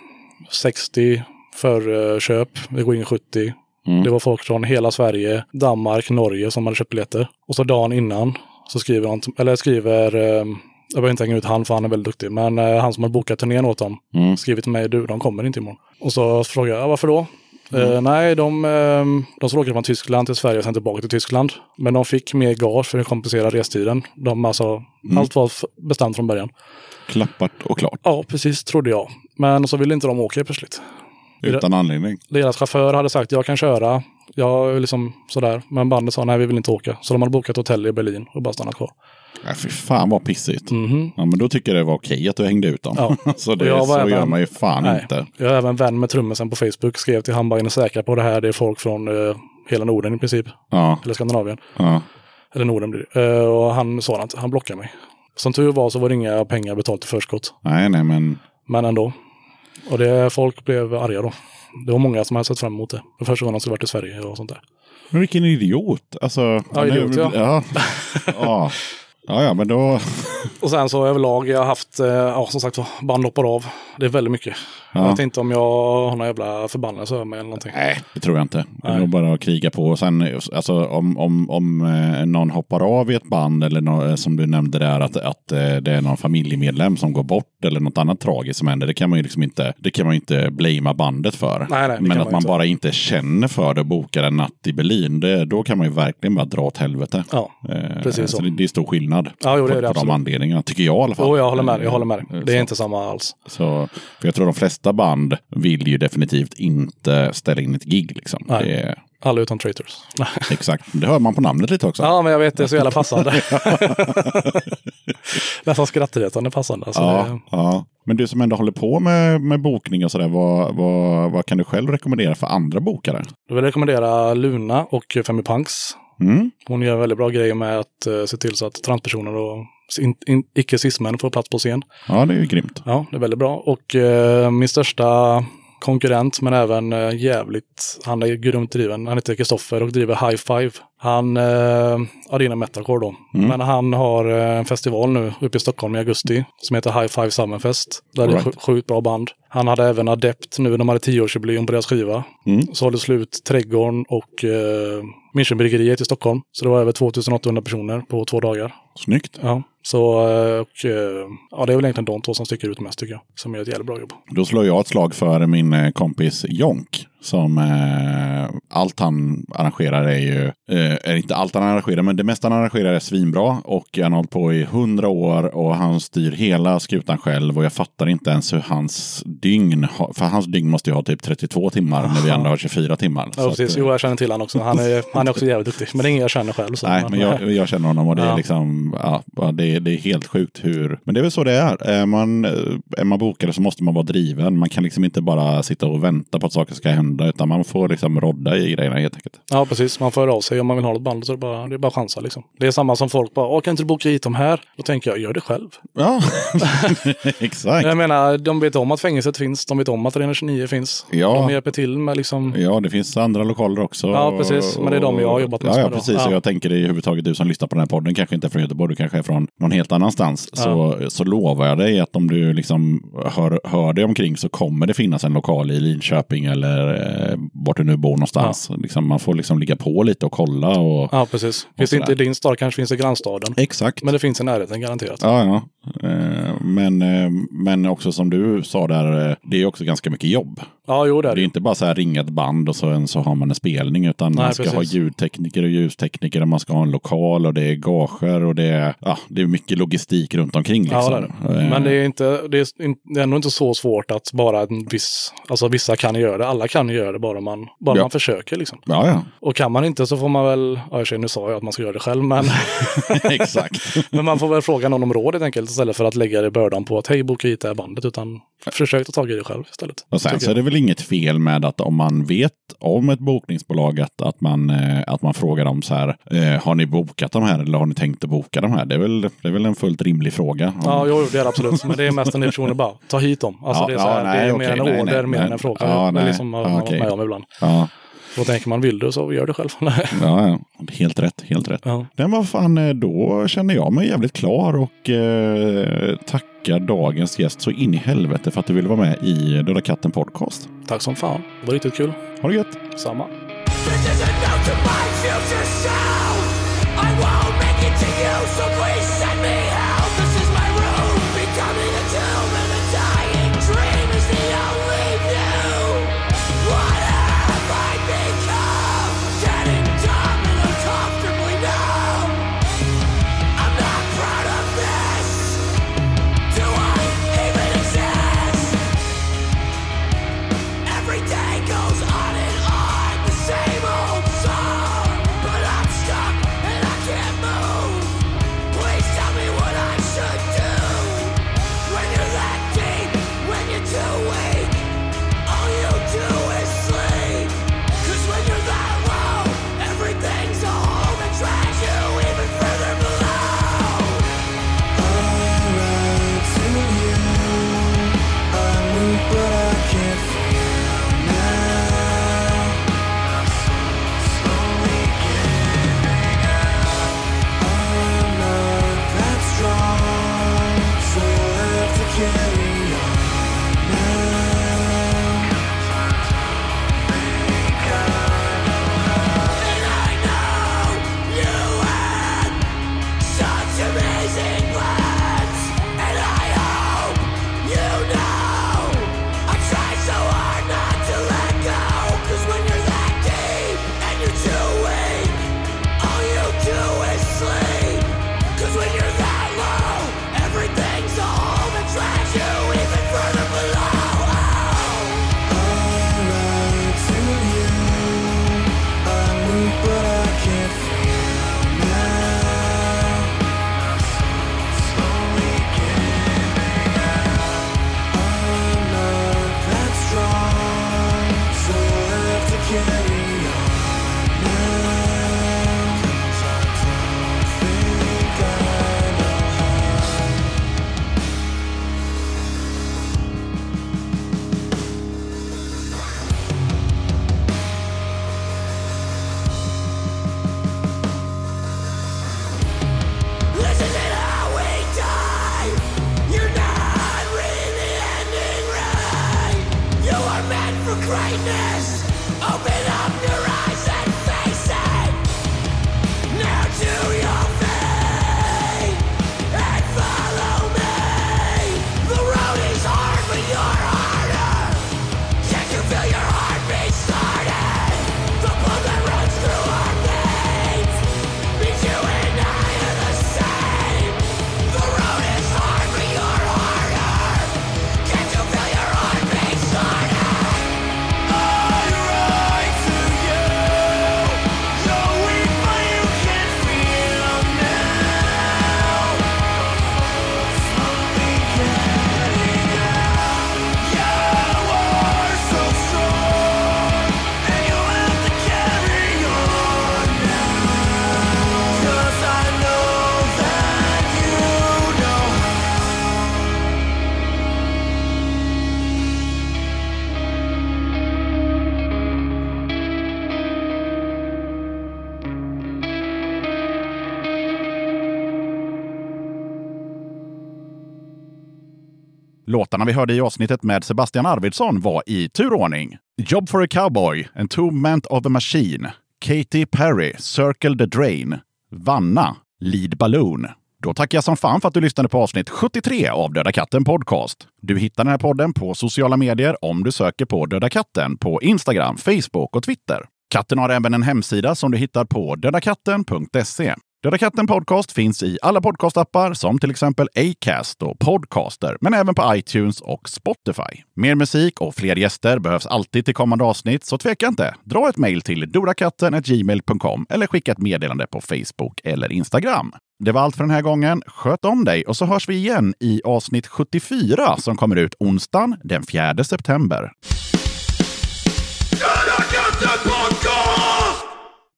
60 förköp. Det går in 70. Mm. Det var folk från hela Sverige, Danmark, Norge som hade köpt biljetter. Och så dagen innan så skriver han, eller skriver, ehm, jag behöver inte hänga ut han för han är väldigt duktig, men eh, han som har bokat turnén åt dem Mm. skriver till mig, du de kommer inte imorgon. Och så frågar jag, "Ja, varför då? Eh, nej, de, eh, de skulle åka från Tyskland till Sverige och sen tillbaka till Tyskland. Men de fick mer gage för att kompensera restiden. De, alltså, Allt var bestämt från början. Klappat och klart. Ja, precis trodde jag. Men så ville inte de åka plötsligt. Utan anledning. Deras chaufför hade sagt jag kan köra. Jag liksom sådär. Men bandet sa nej vi vill inte åka. Så de hade bokat hotell i Berlin och bara stannat kvar. Ja, fy fan vad pissigt. Mhm. Ja, men då tycker jag det var okej att du hängde ut dem. Ja. *laughs* så Och det, jag så var gör även- man ju fan Nej. inte. Jag är även vän med trummisen på Facebook. Skrev till han bara, är ni säkra på det här? Det är folk från eh, hela Norden i princip. Ja, Eller Skandinavien. Eller Norden blir det. Eh, och han sa att han blockade mig. Som tur var så var det inga pengar betalt i förskott. Nej, nej, men Men ändå. Och det, folk blev arga då. Det var många som hade sett fram emot det. För första gången de skulle varit i Sverige och sånt där. Men vilken idiot. Alltså, Ja, idiot, ja. ja. *laughs* ja. Ja, ja, men då... *laughs* Och sen så överlag, jag har haft, eh, ja som sagt band hoppar av. Det är väldigt mycket. Ja. Jag vet inte om jag har någon jävla förbannelse över mig eller någonting. Nej, det tror jag inte. Det är nog bara att kriga på. Och sen, alltså, om, om, om eh, någon hoppar av i ett band eller nå- som du nämnde där att, att eh, det är någon familjemedlem som går bort eller något annat tragiskt som händer. Det kan man ju liksom inte, det kan man ju inte blamea bandet för. Nej, nej, Men att man inte. bara inte känner för det och bokar en natt i Berlin, det, då kan man ju verkligen bara dra åt helvete. Ja, Eh, precis så. så. det, det är stor skillnad Ja, jo, det är på, det på de absolut. anledningarna, tycker jag i alla fall. Jo, jag håller med. Jag håller med. Eh, Det är så. inte samma alls. Så, för jag tror de flesta band vill ju definitivt inte ställa in ett gig. Liksom. Nej. Det är, Alla utom Traitors. *laughs* exakt, det hör man på namnet lite också. Ja, men jag vet, det är så jävla passande. *laughs* *laughs* Nästan skrattretande passande. Alltså, Ja, det, ja. Men du som ändå håller på med, med bokning och sådär, vad, vad, vad kan du själv rekommendera för andra bokare? då vill jag rekommendera Luna och Femi Punks. Mm? Hon gör väldigt bra grejer med att eh, se till så att transpersoner och in, in, icke-cismän får plats på scen. Ja, det är ju grymt. Ja, det är väldigt bra. Och eh, min största konkurrent, men även eh, jävligt, han är grymt driven. Han heter Kristoffer och driver High Five. Han, det är inom metalcore då. Men han har en festival nu uppe i Stockholm i augusti som heter High Five Summerfest. Där det är Right. sj- sjukt bra band. Han hade även Adept nu, de hade tioårsjubileum på deras skiva. Mm. Så håller slut Trädgården och Münchenbryggeriet i Stockholm. Så det var över 2800 personer på två dagar. Snyggt. Ja, så eh, och, eh, ja, det är väl egentligen de två som sticker ut mest tycker jag. Som gör ett jävligt bra jobb. Då slår jag ett slag för min eh, kompis Jonk. Som eh, allt han arrangerar är ju, eh, är inte allt han arrangerar, men det mesta han arrangerar är svinbra. Och han har hållit på i hundra år och han styr hela skutan själv. Och jag fattar inte ens hur hans dygn, för hans dygn måste ju ha typ 32 timmar när vi ändå har 24 timmar. Ja, precis. att, Jo, jag känner till han också. Han är, *laughs* han är också jävligt duktig. Men det är ingen jag känner själv. Så. Nej, men jag, jag känner honom och det är Ja. liksom, ja, ja, det, är, det är helt sjukt hur, men det är väl så det är. Är man, eh, är man bokare så måste man vara driven. Man kan liksom inte bara sitta och vänta på att saker ska hända, utan man får liksom rodda i grejerna helt enkelt. Ja, precis. Man får höra av sig om man vill ha något band. Så det är bara, det är bara chansa liksom. Det är samma som folk bara, kan inte du boka hit dem här? Då tänker jag, gör det själv. Ja, *laughs* exakt. Jag menar, de vet om att fängelset finns. De vet om att Arena 29 finns. Ja. De hjälper till med liksom... Ja, det finns andra lokaler också. Ja, precis. Men det är de jag har jobbat mest ja, ja, med precis. Ja. Jag tänker i huvudtaget du som lyssnar på den här podden kanske inte är från Göteborg, du kanske är från någon helt annanstans så, så lovar jag dig att om du liksom hör, hör dig omkring så kommer det finnas en lokal i Linköping eller eh, vart du nu bor någonstans. Liksom, man får liksom ligga på lite och kolla. Och, Ja, precis. Finns det inte i din stad kanske finns i grannstaden. Exakt. Men det finns i närheten garanterat. Ja, ja. Eh, Men, eh, men också som du sa där, eh, det är också ganska mycket jobb. Ja, jo det är Det är det. inte bara så här ringa ett band och så, så har man en spelning, utan Nej, man ska ha precis. ljudtekniker och ljustekniker och man ska ha en lokal och det är gager och det är, ja, det är mycket logistik runt omkring. Liksom. Ja, det det. Men det är, inte, det, är, det är ändå inte så svårt att bara en viss, alltså vissa kan göra det. Alla kan göra det bara man, bara Ja. man försöker liksom. Ja, ja. Och kan man inte så får man väl, ja sig, nu sa jag att man ska göra det själv, men, *laughs* Exakt. *laughs* men man får väl fråga någon om råd helt enkelt istället för att lägga det bördan på att hej, boka hit det här bandet, utan försök ta tag i det själv istället. Och sen så är det väl inget fel med att om man vet om ett bokningsbolag att, att, man, eh, att man frågar dem så här, eh, har ni bokat de här eller har ni tänkt att boka de här? Det är väl, det är väl en fullt rimlig fråga. Ja, jo, det är det absolut. Men det är mest en personer bara, ta hit dem. Alltså Ja, det är, så här, ja, det nej, är okej, mer en nej, order, nej, mer än en fråga. Ja, Ja, nej. liksom, har Ja, man okej. varit med om ibland. Ja, Då tänker man, vill du så gör det själv. *laughs* ja, ja. helt rätt, helt rätt. ja. Men vad fan, eh, då känner jag mig jävligt klar och eh, tackar dagens gäst så in i helvete för att du ville vara med i Döda katten podcast. Tack som fan. Det var riktigt kul. Ha det gött! Samma. This is a note to my future self. I won't make it to you, so Låtarna vi hörde i avsnittet med Sebastian Arvidsson var i turordning Job for a Cowboy, Entombment of the Machine, Katy Perry, Circle the Drain, Vanna, Lead Balloon. Då tackar jag som fan för att du lyssnade på avsnitt 73 av Döda katten Podcast. Du hittar den här podden på sociala medier om du söker på Döda katten på Instagram, Facebook och Twitter. Katten har även en hemsida som du hittar på dödakatten.se. Döda katten Podcast finns i alla podcastappar som till exempel Acast och Podcaster, men även på iTunes och Spotify. Mer musik och fler gäster behövs alltid till kommande avsnitt, så tveka inte. Dra ett mejl till dorakatten.gmail.com eller skicka ett meddelande på Facebook eller Instagram. Det var allt för den här gången. Sköt om dig och så hörs vi igen i avsnitt 74 som kommer ut onsdagen den 4 september.